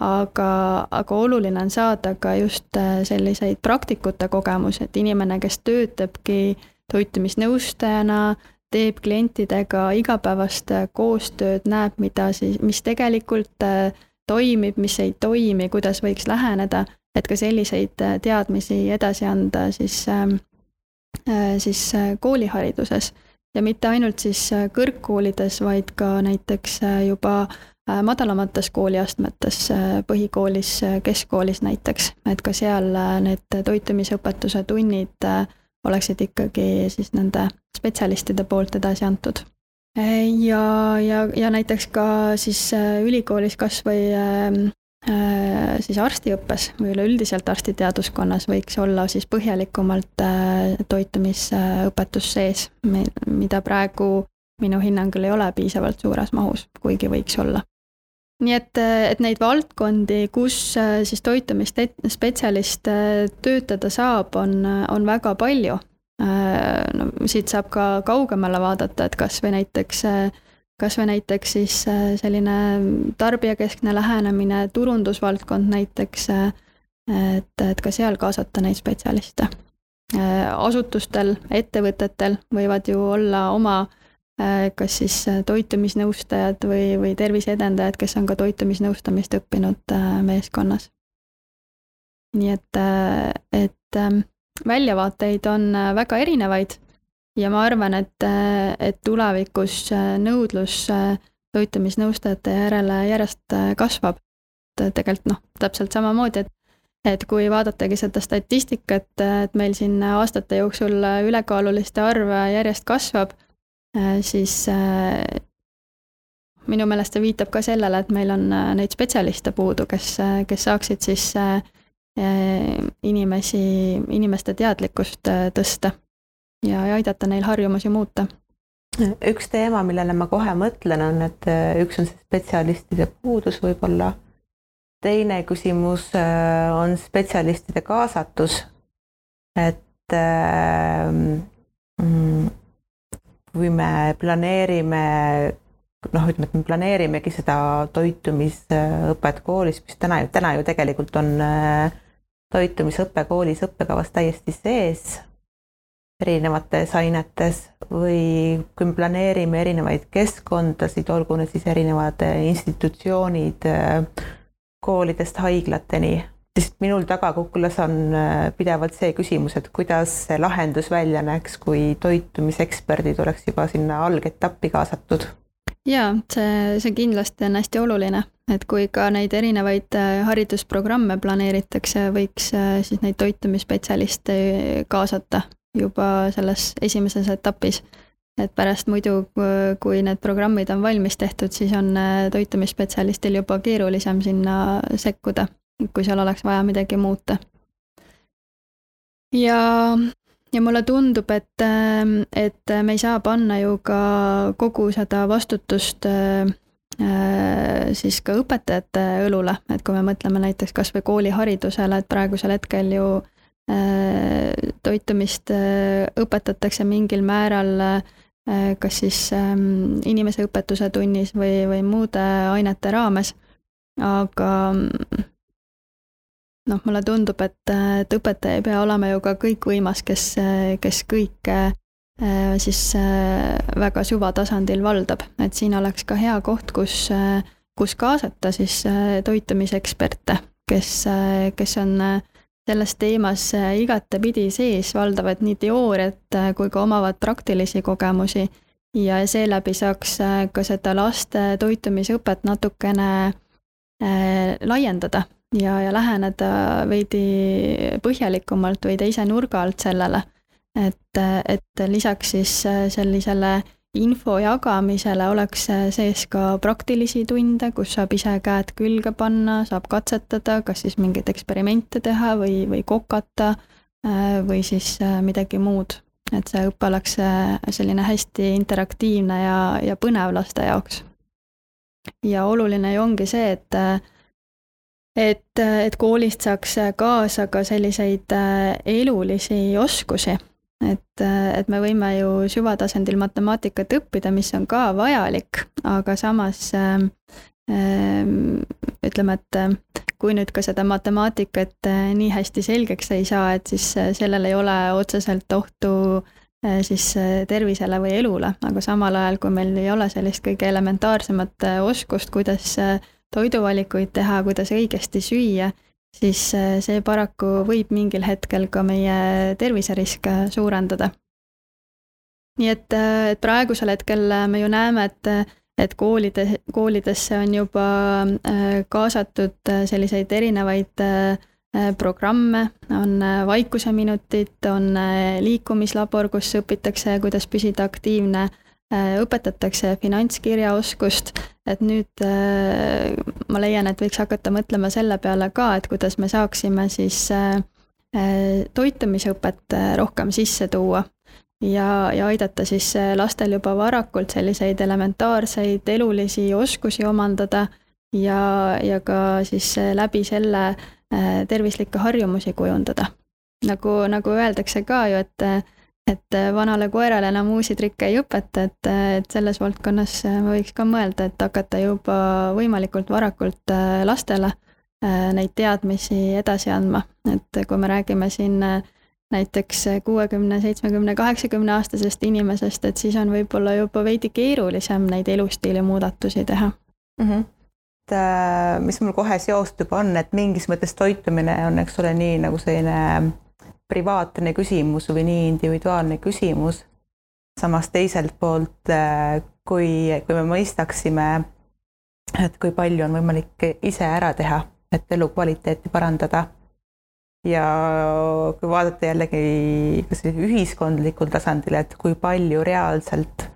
aga, aga oluline on saada ka just äh, selliseid praktikute kogemusi, et inimene, kes töötabki toitumisnõustajana, teeb klientidega igapäevast äh, koostööd, näeb, mida siis, mis tegelikult äh, toimib, mis ei toimi, kuidas võiks läheneda, et ka selliseid teadmisi edasi anda siis, ähm, siis koolihariduses. ja mitte ainult siis kõrgkoolides, vaid ka näiteks juba Äh, madalamates kooliastmetes, äh, põhikoolis, äh, keskkoolis näiteks, et ka seal need toitumisõpetuse tunnid oleksid ikkagi siis nende spetsialistide poolt edasi antud. ja, ja, ja näiteks ka siis ülikoolis kas või ähm, siis arstiõppes või üleüldiselt arstiteaduskonnas võiks olla siis põhjalikumalt toitumisõpetus sees, mida praegu minu hinnangul ei ole piisavalt suures mahus, kuigi võiks olla nii et, et neid valdkondi, kus äh, siis toitumisspetsialist äh, töötada saab, on, on väga palju. Äh, no siit saab ka kaugemale vaadata, et kas või näiteks, kas või näiteks siis selline tarbijakeskne lähenemine, turundusvaldkond näiteks, et, et ka seal kaasata neid spetsialiste. asutustel, ettevõtetel võivad ju olla oma kas siis toitumisnõustajad või, või terviseedendajad, kes on ka toitumisnõustamist õppinud meeskonnas. nii et, et ähm, väljavaateid on väga erinevaid ja ma arvan, et, et tulevikus nõudlus toitumisnõustajate järele järjest kasvab. tegelikult noh, täpselt samamoodi, et et kui vaadatagi seda statistikat, et meil siin aastate jooksul ülekaaluliste arv järjest kasvab, siis minu meelest see viitab ka sellele, et meil on neid spetsialiste puudu, kes, kes saaksid siis inimesi, inimeste teadlikkust tõsta ja, aidata neil harjumusi muuta üks teema, millele ma kohe mõtlen, on, et üks on see spetsialistide puudus võib-olla teine küsimus äh, on spetsialistide kaasatus. et mm, kui me planeerime noh, ütleme, et me planeerimegi seda toitumisõpet koolis, mis täna ju, täna ju tegelikult on äh, toitumisõpe koolis õppekavas täiesti sees erinevates ainetes või kui me planeerime erinevaid keskkondasid, olgu need siis erinevad institutsioonid, koolidest haiglateni, sest minul tagakuklas on äh, pidevalt see küsimus, et kuidas see lahendus välja näeks, kui toitumiseksperdid oleks juba sinna algetappi kaasatud. Jaa, see, see kindlasti on hästi oluline, et kui ka neid erinevaid äh, haridusprogramme planeeritakse, võiks äh, siis neid toitumisspetsialiste kaasata juba selles esimeses etapis. Et pärast muidu, kui need programmid on valmis tehtud, siis on toitumisspetsialistil juba keerulisem sinna sekkuda, kui seal oleks vaja midagi muuta. ja, ja mulle tundub, et, ähm, et me ei saa panna ju ka kogu seda vastutust äh, äh, siis ka õpetajate õlule, et kui me mõtleme näiteks kas või kooliharidusele, et praegusel hetkel ju toitumist õpetatakse mingil määral Äh, kas siis ähm, inimeseõpetuse tunnis või, või muude ainete raames, aga noh, mulle tundub, et, et õpetaja ei pea olema ju ka kõikvõimas, kes, kes kõike äh, siis äh, väga süvatasandil valdab, et siin oleks ka hea koht, kus, kus kaasata siis toitumiseksperte, kes, kes on selles teemas igatepidi sees, valdavad nii teooriat kui ka omavad praktilisi kogemusi. Ja seeläbi saaks ka seda laste toitumisõpet natukene laiendada ja, ja läheneda veidi põhjalikumalt või teise nurga alt sellele. et, et lisaks siis sellisele info jagamisele oleks sees ka praktilisi tunde, kus saab ise käed külge panna, saab katsetada, kas siis mingeid eksperimente teha või, või kokata äh, või siis äh, midagi muud. et see õpe oleks äh, selline hästi interaktiivne ja, ja põnev laste jaoks. ja oluline ju ongi see, et et, et koolist saaks kaasa ka selliseid elulisi oskusi. Et, et me võime ju süvatasandil matemaatikat õppida, mis on ka vajalik, aga samas äh, ütleme, et kui nüüd ka seda matemaatikat äh, nii hästi selgeks ei saa, et siis äh, sellel ei ole otseselt ohtu äh, siis tervisele või elule, aga samal ajal, kui meil ei ole sellist kõige elementaarsemat oskust, kuidas toiduvalikuid teha, kuidas õigesti süüa, siis äh, see paraku võib mingil hetkel ka meie terviseriske suurendada. nii et, äh, et praegusel hetkel me ju näeme, et, et koolide, koolidesse on juba äh, kaasatud selliseid erinevaid programme, on vaikuseminutid, on liikumislabor, kus õpitakse, kuidas püsida aktiivne Äh, õpetatakse finantskirjaoskust, et nüüd äh, ma leian, et võiks hakata mõtlema selle peale ka, et kuidas me saaksime siis äh, toitumisõpet rohkem sisse tuua ja, ja aidata siis lastel juba varakult selliseid elementaarseid elulisi oskusi omandada ja, ja ka siis läbi selle tervislikke harjumusi kujundada. nagu, nagu öeldakse ka ju, et et äh, vanale koerale enam uusi trikke ei õpeta, et, äh, et selles valdkonnas äh, võiks ka mõelda, et hakata juba võimalikult varakult lastele neid teadmisi edasi andma, et kui me räägime siin näiteks kuuekümne, seitsmekümne, kaheksakümne aastasest inimesest, et siis on võib-olla juba veidi keerulisem neid elustiili muudatusi teha mm. -hmm et mis mul kohe seostub, on, et mingis mõttes toitumine on, eks ole, nii nagu selline privaatne küsimus või nii individuaalne küsimus. samas teiselt poolt, kui, kui me mõistaksime, et kui palju on võimalik ise ära teha, et elukvaliteeti parandada ja kui vaadata jällegi ühiskondlikul tasandil, et kui palju reaalselt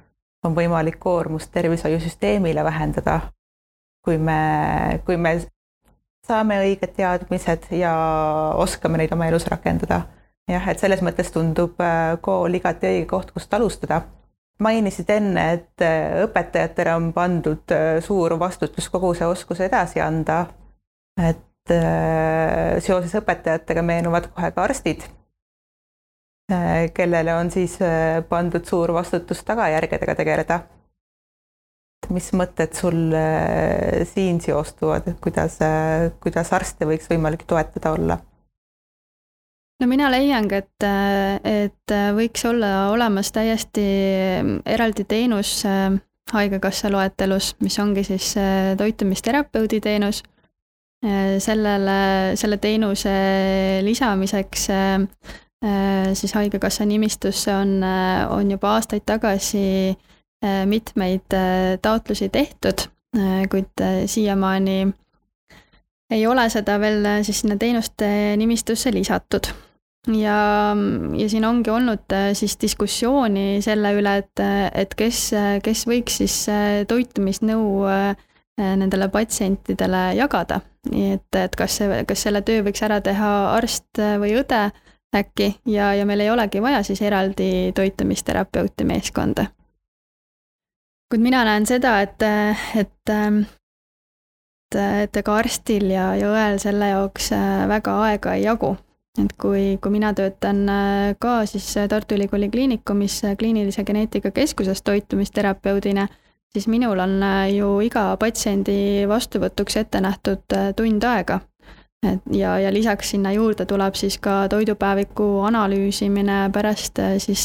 on võimalik koormust tervishoiusüsteemile vähendada, kui me, kui me saame õiged teadmised ja oskame neid oma elus rakendada. Jah, et selles mõttes tundub äh, kool igati õige koht, kust alustada. mainisid enne, et äh, õpetajatele on pandud äh, suur vastutus kogu see oskus edasi anda. et seoses õpetajatega meenuvad kohe ka arstid, kellele on siis pandud suur vastutus tagajärgedega tegeleda. mis mõtted sul siin seostuvad, et kuidas, kuidas arste võiks võimalik toetada olla? No mina leiangi, et, et võiks olla olemas täiesti eraldi teenus Haigekassa loetelus, mis ongi siis toitumisterapeudi teenus Äh, sellele, selle teenuse lisamiseks äh, äh, siis Haigekassa nimistusse on, on juba aastaid tagasi mitmeid taotlusi tehtud, kuid siiamaani ei ole seda veel siis sinna teenuste nimistusse lisatud. Ja, ja siin ongi olnud siis diskussiooni selle üle, et, et kes, kes võiks siis toitumisnõu nendele patsientidele jagada nii et, et kas see, kas selle töö võiks ära teha arst või õde äkki ja, ja meil ei olegi vaja siis eraldi toitumisterapeuti meeskonda. kuid mina näen seda, et, et, et ega arstil ja, ja õel selle jaoks väga aega ei jagu et kui, kui mina töötan ka siis Tartu Ülikooli Kliinikumis kliinilise geneetika keskuses toitumisterapeudina siis minul on äh, ju iga patsiendi vastuvõtuks ette nähtud äh, tund aega. et ja, ja lisaks sinna juurde tuleb siis ka toidupäeviku analüüsimine, pärast äh, siis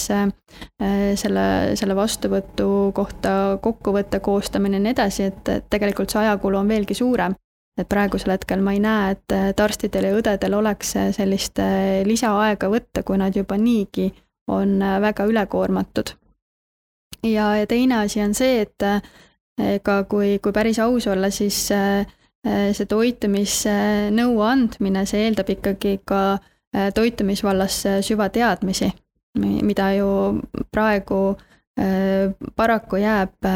selle, selle vastuvõtu kohta kokkuvõtte koostamine ja nii edasi, et tegelikult see ajakulu on veelgi suurem et praegusel hetkel ma ei näe, et, arstidel ja õdedel oleks sellist lisaaega võtta, kui nad juba niigi on väga ülekoormatud ja, ja teine asi on see, et ega kui, kui päris aus olla, siis äh, see toitumisnõu andmine, see eeldab ikkagi ka äh, toitumisvallas süvateadmisi, mida ju praegu äh, paraku jääb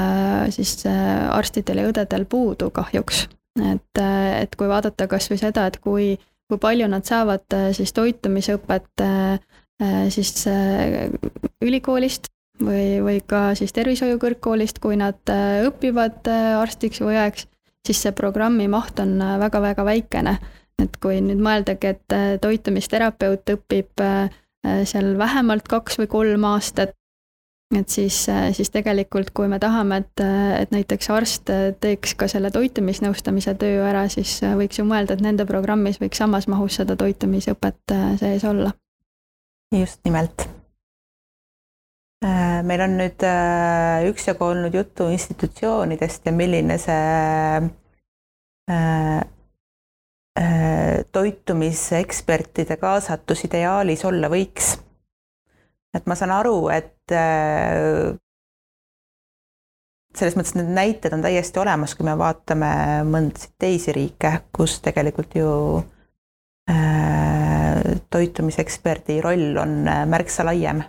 siis arstidel ja õdedel puudu kahjuks. Et, et kui vaadata kas või seda, et kui, kui palju nad saavad siis toitumisõpet siis ülikoolist või, või ka siis tervishoiukõrgkoolist, kui nad äh, õpivad äh, arstiks või õeks, siis see programmi maht on väga-väga äh, väikene. et kui nüüd mõeldagi, et toitumisterapeut õpib seal vähemalt kaks või kolm aastat, et siis, siis tegelikult, kui me tahame, et, et näiteks arst teeks ka selle toitumisnõustamise töö ära, siis võiks ju mõelda, et nende programmis võiks samas mahus seda toitumisõpet sees olla. just nimelt Äh, meil on nüüd äh, üksjagu olnud juttu institutsioonidest ja milline see äh, toitumisekspertide kaasatus ideaalis olla võiks. et ma saan aru, et selles mõttes need näited on täiesti olemas, kui me vaatame mõndasid teisi riike, kus tegelikult ju toitumiseksperdi roll on märksa laiem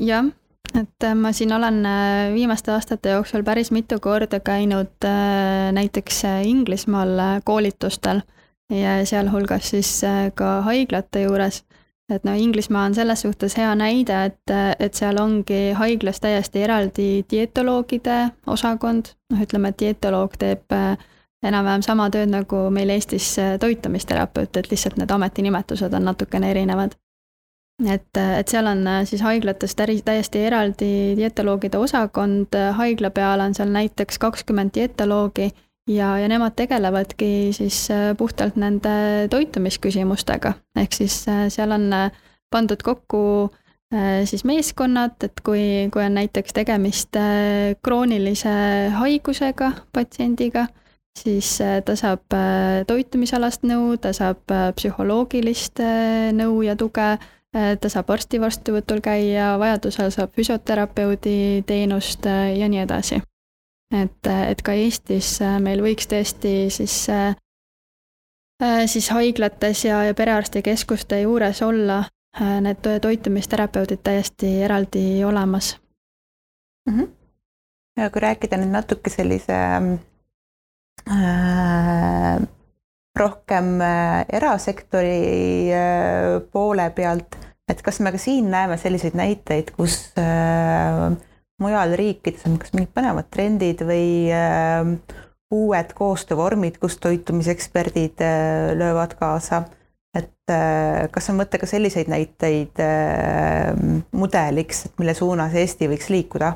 jah, et äh, ma siin olen äh, viimaste aastate jooksul päris mitu korda käinud äh, näiteks Inglismaal koolitustel ja sealhulgas siis ka haiglate juures. Et no Inglismaa on selles suhtes hea näide, et, et seal ongi haiglas täiesti eraldi dietoloogide osakond, noh, ütleme, et dietoloog teeb enam-vähem sama tööd nagu meil Eestis toitumisterapeut, et lihtsalt need ametinimetused on natukene erinevad. Et, et seal on äh, siis haiglates täri-, täiesti eraldi dietoloogide osakond, haigla peal on seal näiteks kakskümmend dietoloogi ja, ja nemad tegelevadki siis puhtalt nende toitumisküsimustega, ehk siis seal on pandud kokku siis meeskonnad, et kui, kui on näiteks tegemist kroonilise haigusega patsiendiga, siis ta saab toitumisalast nõu, ta saab psühholoogilist nõu ja tuge Äh, ta saab arsti vastuvõtul käia, vajadusel saab füsioterapeudi teenust äh, ja nii edasi. Et, äh, et ka Eestis meil võiks tõesti siis, siis haiglates ja, ja perearstikeskuste juures olla need toitumisterapeudid täiesti eraldi olemas mm. -hmm. ja kui rääkida nüüd natuke sellise äh, rohkem äh, erasektori äh, poole pealt, et kas me ka siin näeme selliseid näiteid, kus äh, mujal riikides on kas mingid põnevad trendid või uued koostöövormid, kus toitumiseksperdid löövad kaasa. et kas on mõte ka selliseid näiteid mudeliks, et mille suunas Eesti võiks liikuda?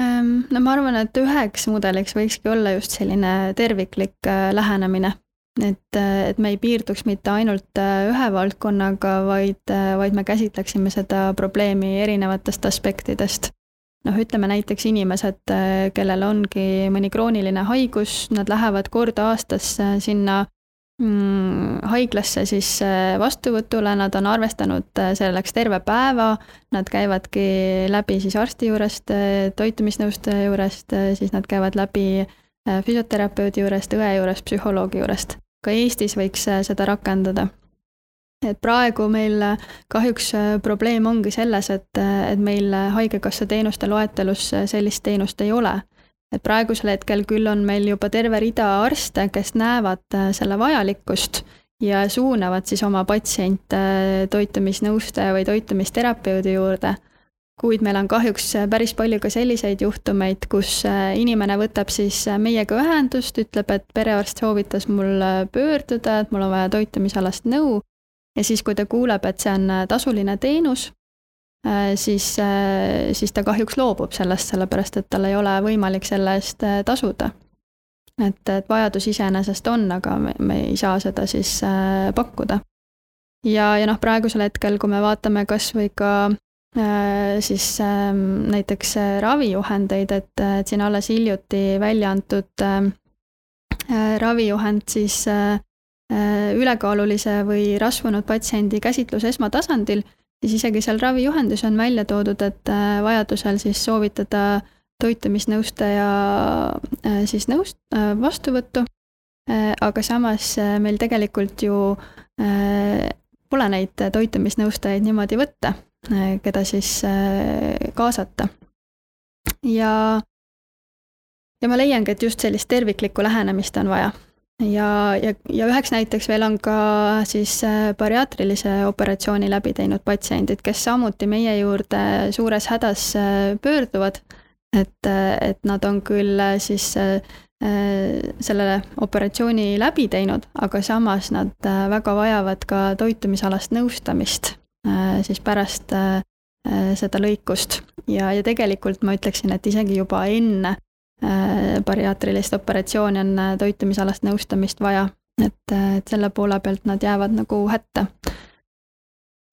Ehm, no ma arvan, et üheks mudeliks võikski olla just selline terviklik lähenemine et, et me ei piirduks mitte ainult äh, ühe valdkonnaga, vaid, äh, vaid me käsitleksime seda probleemi erinevatest aspektidest. Noh, ütleme näiteks inimesed, äh, kellel ongi mõni krooniline haigus, nad lähevad kord aastas sinna mm, haiglasse siis vastuvõtule, nad on arvestanud selleks terve päeva, nad käivadki läbi siis arsti juurest, toitumisnõustaja juurest, siis nad käivad läbi füsioterapeudi juurest, õe juurest, psühholoogi juurest ka Eestis võiks seda rakendada. Et praegu meil äh, kahjuks äh, probleem ongi selles, et, et meil Haigekassa teenuste loetelus sellist teenust ei ole. et praegusel hetkel küll on meil juba terve rida arste, kes näevad selle vajalikkust ja suunavad siis oma patsiente toitumisnõustaja või toitumisterapeudi juurde kuid meil on kahjuks päris palju ka selliseid juhtumeid, kus äh, inimene võtab siis äh, meiega ühendust, ütleb, et perearst soovitas mul äh, pöörduda, et mul on vaja toitumisalast nõu. Ja siis, kui ta kuuleb, et see on tasuline teenus, siis, siis ta kahjuks loobub sellest, sellepärast et tal ei ole võimalik selle eest tasuda. et, et vajadus iseenesest on, aga me, me ei saa seda siis pakkuda. ja, ja noh, praegusel hetkel, kui me vaatame kas või ka Äh, siis ähm, näiteks äh, ravijuhendeid, et, äh, et siin alles hiljuti välja antud ravijuhend siis ülekaalulise või rasvunud patsiendi käsitlus esmatasandil, siis isegi seal ravijuhendis on välja toodud, et vajadusel siis soovitada toitumisnõustaja siis nõust-, vastuvõttu. aga samas meil tegelikult ju pole neid toitumisnõustajaid niimoodi võtta Äh, keda siis äh, kaasata. ja, ja ma leiangi, et just sellist terviklikku lähenemist on vaja. Ja, ja, ja üheks näiteks veel on ka siis äh, bariaatrilise operatsiooni läbi teinud patsiendid, kes samuti meie juurde suures hädas pöörduvad. et, et nad on küll siis selle operatsiooni läbi teinud, aga samas nad väga vajavad ka toitumisalast nõustamist Äh, siis pärast äh, äh, seda lõikust ja, ja tegelikult ma ütleksin, et isegi juba enne bariaatrilist operatsiooni on toitumisalast nõustamist vaja, et, et selle poole pealt nad jäävad nagu hätta.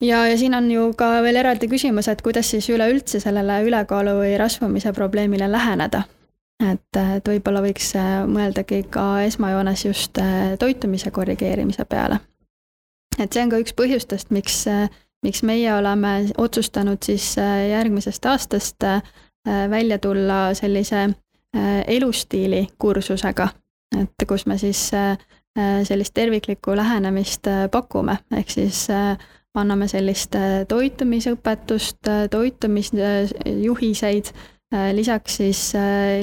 ja, ja siin on ju ka veel eraldi küsimus, et kuidas siis üleüldse sellele ülekaalu või rasvumise probleemile läheneda. et, et võib-olla võiks mõeldagi ka esmajoones just toitumise korrigeerimise peale. et see on ka üks põhjustest, miks miks meie oleme otsustanud siis äh, järgmisest aastast äh, välja tulla sellise äh, elustiili kursusega, et kus me siis sellist terviklikku lähenemist pakume, ehk siis anname sellist toitumisõpetust, toitumisjuhiseid, lisaks siis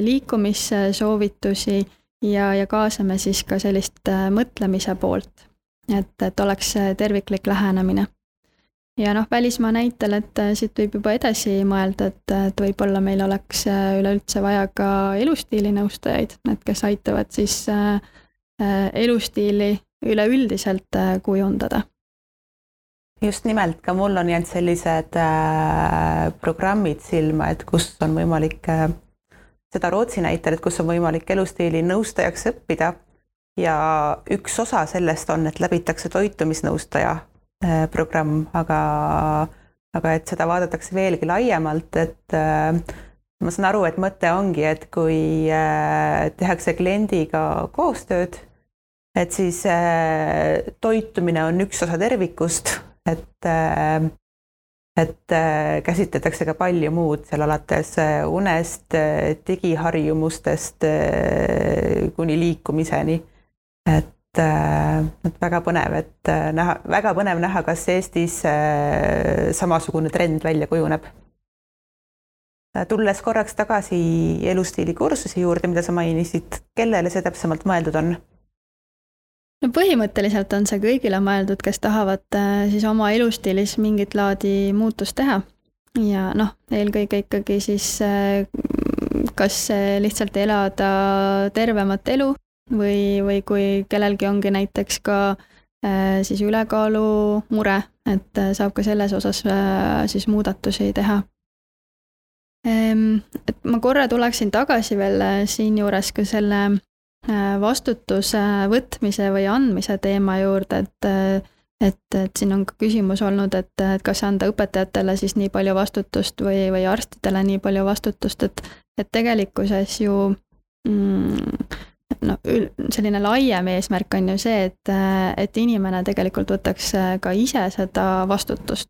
liikumissoovitusi ja, ja kaasame siis ka sellist mõtlemise poolt, et, et oleks terviklik lähenemine ja noh, välismaa näitel, et äh, siit võib juba edasi mõelda, et, et võib-olla meil oleks äh, üleüldse vaja ka elustiilinõustajaid, et kes aitavad siis äh, elustiili üleüldiselt kujundada. just nimelt, ka mul on jäänud sellised äh, programmid silma, et kus on võimalik äh, seda Rootsi näitel, et kus on võimalik elustiili nõustajaks õppida ja üks osa sellest on, et läbitakse toitumisnõustaja äh, programm, aga, aga et seda vaadatakse veelgi laiemalt, et äh, ma saan aru, et mõte ongi, et kui äh, tehakse kliendiga koostööd, et siis toitumine on üks osa tervikust, et et äh, käsitletakse ka palju muud seal alates äh, unest, äh, digiharjumustest kuni liikumiseni. et, et väga põnev, et näha, väga põnev näha, kas Eestis samasugune trend välja kujuneb. tulles korraks tagasi elustiilikursuse juurde, mida sa mainisid, kellele see täpsemalt mõeldud on? no põhimõtteliselt on see kõigile mõeldud, kes tahavad äh, siis oma elustiilis mingit laadi muutust teha. ja noh, eelkõige ikkagi siis äh, kas lihtsalt elada tervemat elu või, või kui kellelgi ongi näiteks ka äh, siis ülekaalumure, et saab ka selles osas siis muudatusi teha. Ehm, et ma korra tuleksin tagasi veel siinjuures ka selle Äh, vastutuse võtmise või andmise teema juurde, et et, et siin on ka küsimus olnud, et, et kas anda õpetajatele siis nii palju vastutust või, või arstidele nii palju vastutust, et et tegelikkuses ju mm, no selline laiem eesmärk on ju see, et, et inimene tegelikult võtaks ka ise seda vastutust.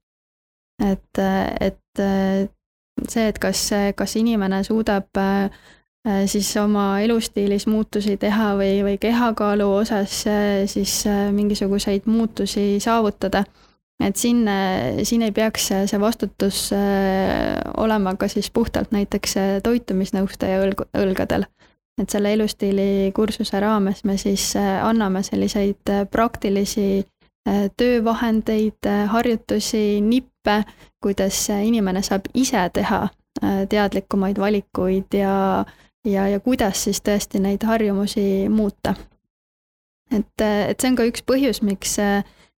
et, et see, et kas, kas inimene suudab äh, Äh, siis oma elustiilis muutusi teha või, või kehakaalu osas äh, siis äh, mingisuguseid muutusi saavutada. et siin, siin ei peaks see vastutus olema ka siis puhtalt näiteks toitumisnõustaja õlg, õlgadel. Et selle elustiili kursuse raames me siis anname selliseid praktilisi töövahendeid, harjutusi, nippe, kuidas inimene saab ise teha teadlikumaid valikuid ja ja, ja kuidas siis tõesti neid harjumusi muuta. et, et see on ka üks põhjus, miks,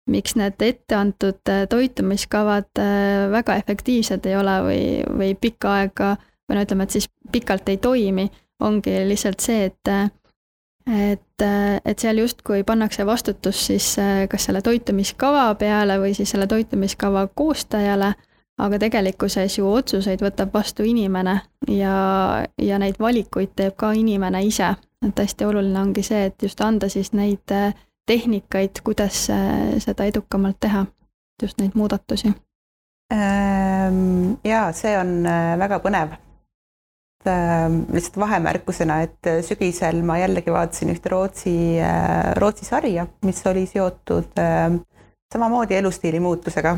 miks need etteantud toitumiskavad väga efektiivsed ei ole või, või pikka aega või no ütleme, et siis pikalt ei toimi, ongi lihtsalt see, et et, et seal justkui pannakse vastutus siis kas selle toitumiskava peale või siis selle toitumiskava koostajale aga tegelikkuses ju otsuseid võtab vastu inimene ja, ja neid valikuid teeb ka inimene ise. et hästi oluline ongi see, et just anda siis neid tehnikaid, kuidas seda edukamalt teha, just neid muudatusi. Ehm, jaa, see on äh, väga põnev. Ehm, lihtsalt vahemärkusena, et sügisel ma jällegi vaatasin ühte Rootsi, Rootsi sarja, mis oli seotud ehm, samamoodi elustiili muutusega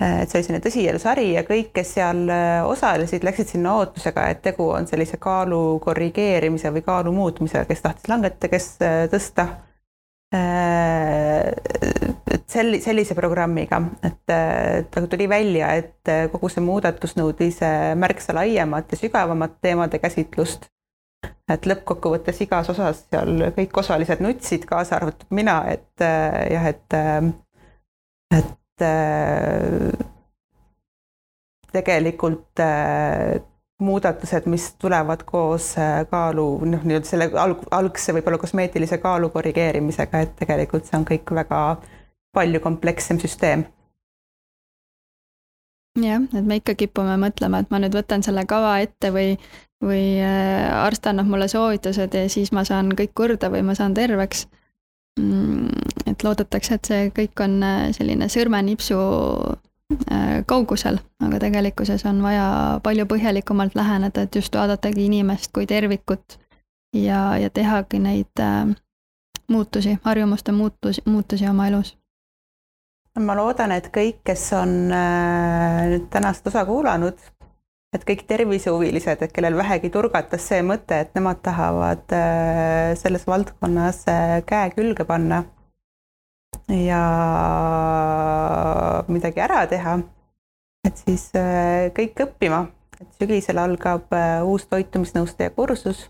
et see oli selline tõsielusari ja kõik, kes seal äh, osalesid, läksid sinna ootusega, et tegu on sellise kaalu korrigeerimise või kaalu muutmisega, kes tahtis langetada, kes äh, tõsta. Äh, selli-, sellise programmiga, et, et aga tuli välja, et kogu see muudatus nõudis märksa laiemat ja sügavamat teemade käsitlust. et lõppkokkuvõttes igas osas seal kõik osalised nutsid, kaasa arvatud mina, et jah, et et Äh, tegelikult äh, muudatused, mis tulevad koos äh, kaalu, noh, nii-öelda selle alg-, algse võib-olla kosmeetilise kaalu korrigeerimisega, et tegelikult see on kõik väga palju komplekssem süsteem. jah, et me ikka kipume mõtlema, et ma nüüd võtan selle kava ette või, või arst annab mulle soovitused ja siis ma saan kõik korda või ma saan terveks Mm, et loodetakse, et see kõik on äh, selline sõrmenipsu äh, kaugusel, aga tegelikkuses on vaja palju põhjalikumalt läheneda, et just vaadatagi inimest kui tervikut ja, ja tehagi neid äh, muutusi, harjumuste muutusi, muutusi oma elus. Ma loodan, et kõik, kes on nüüd tänast osa kuulanud, et kõik tervisehuvilised, et kellel vähegi turgatas see mõte, et nemad tahavad äh, selles valdkonnas äh, käe külge panna ja midagi ära teha, et siis äh, kõik õppima, et sügisel algab uus toitumisnõustaja kursus.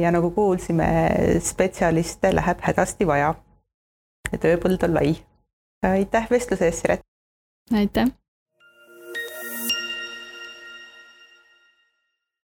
ja nagu kuulsime, spetsialiste läheb hädasti vaja. Ja tööpõld on lai. aitäh vestluse eest, Siret! aitäh!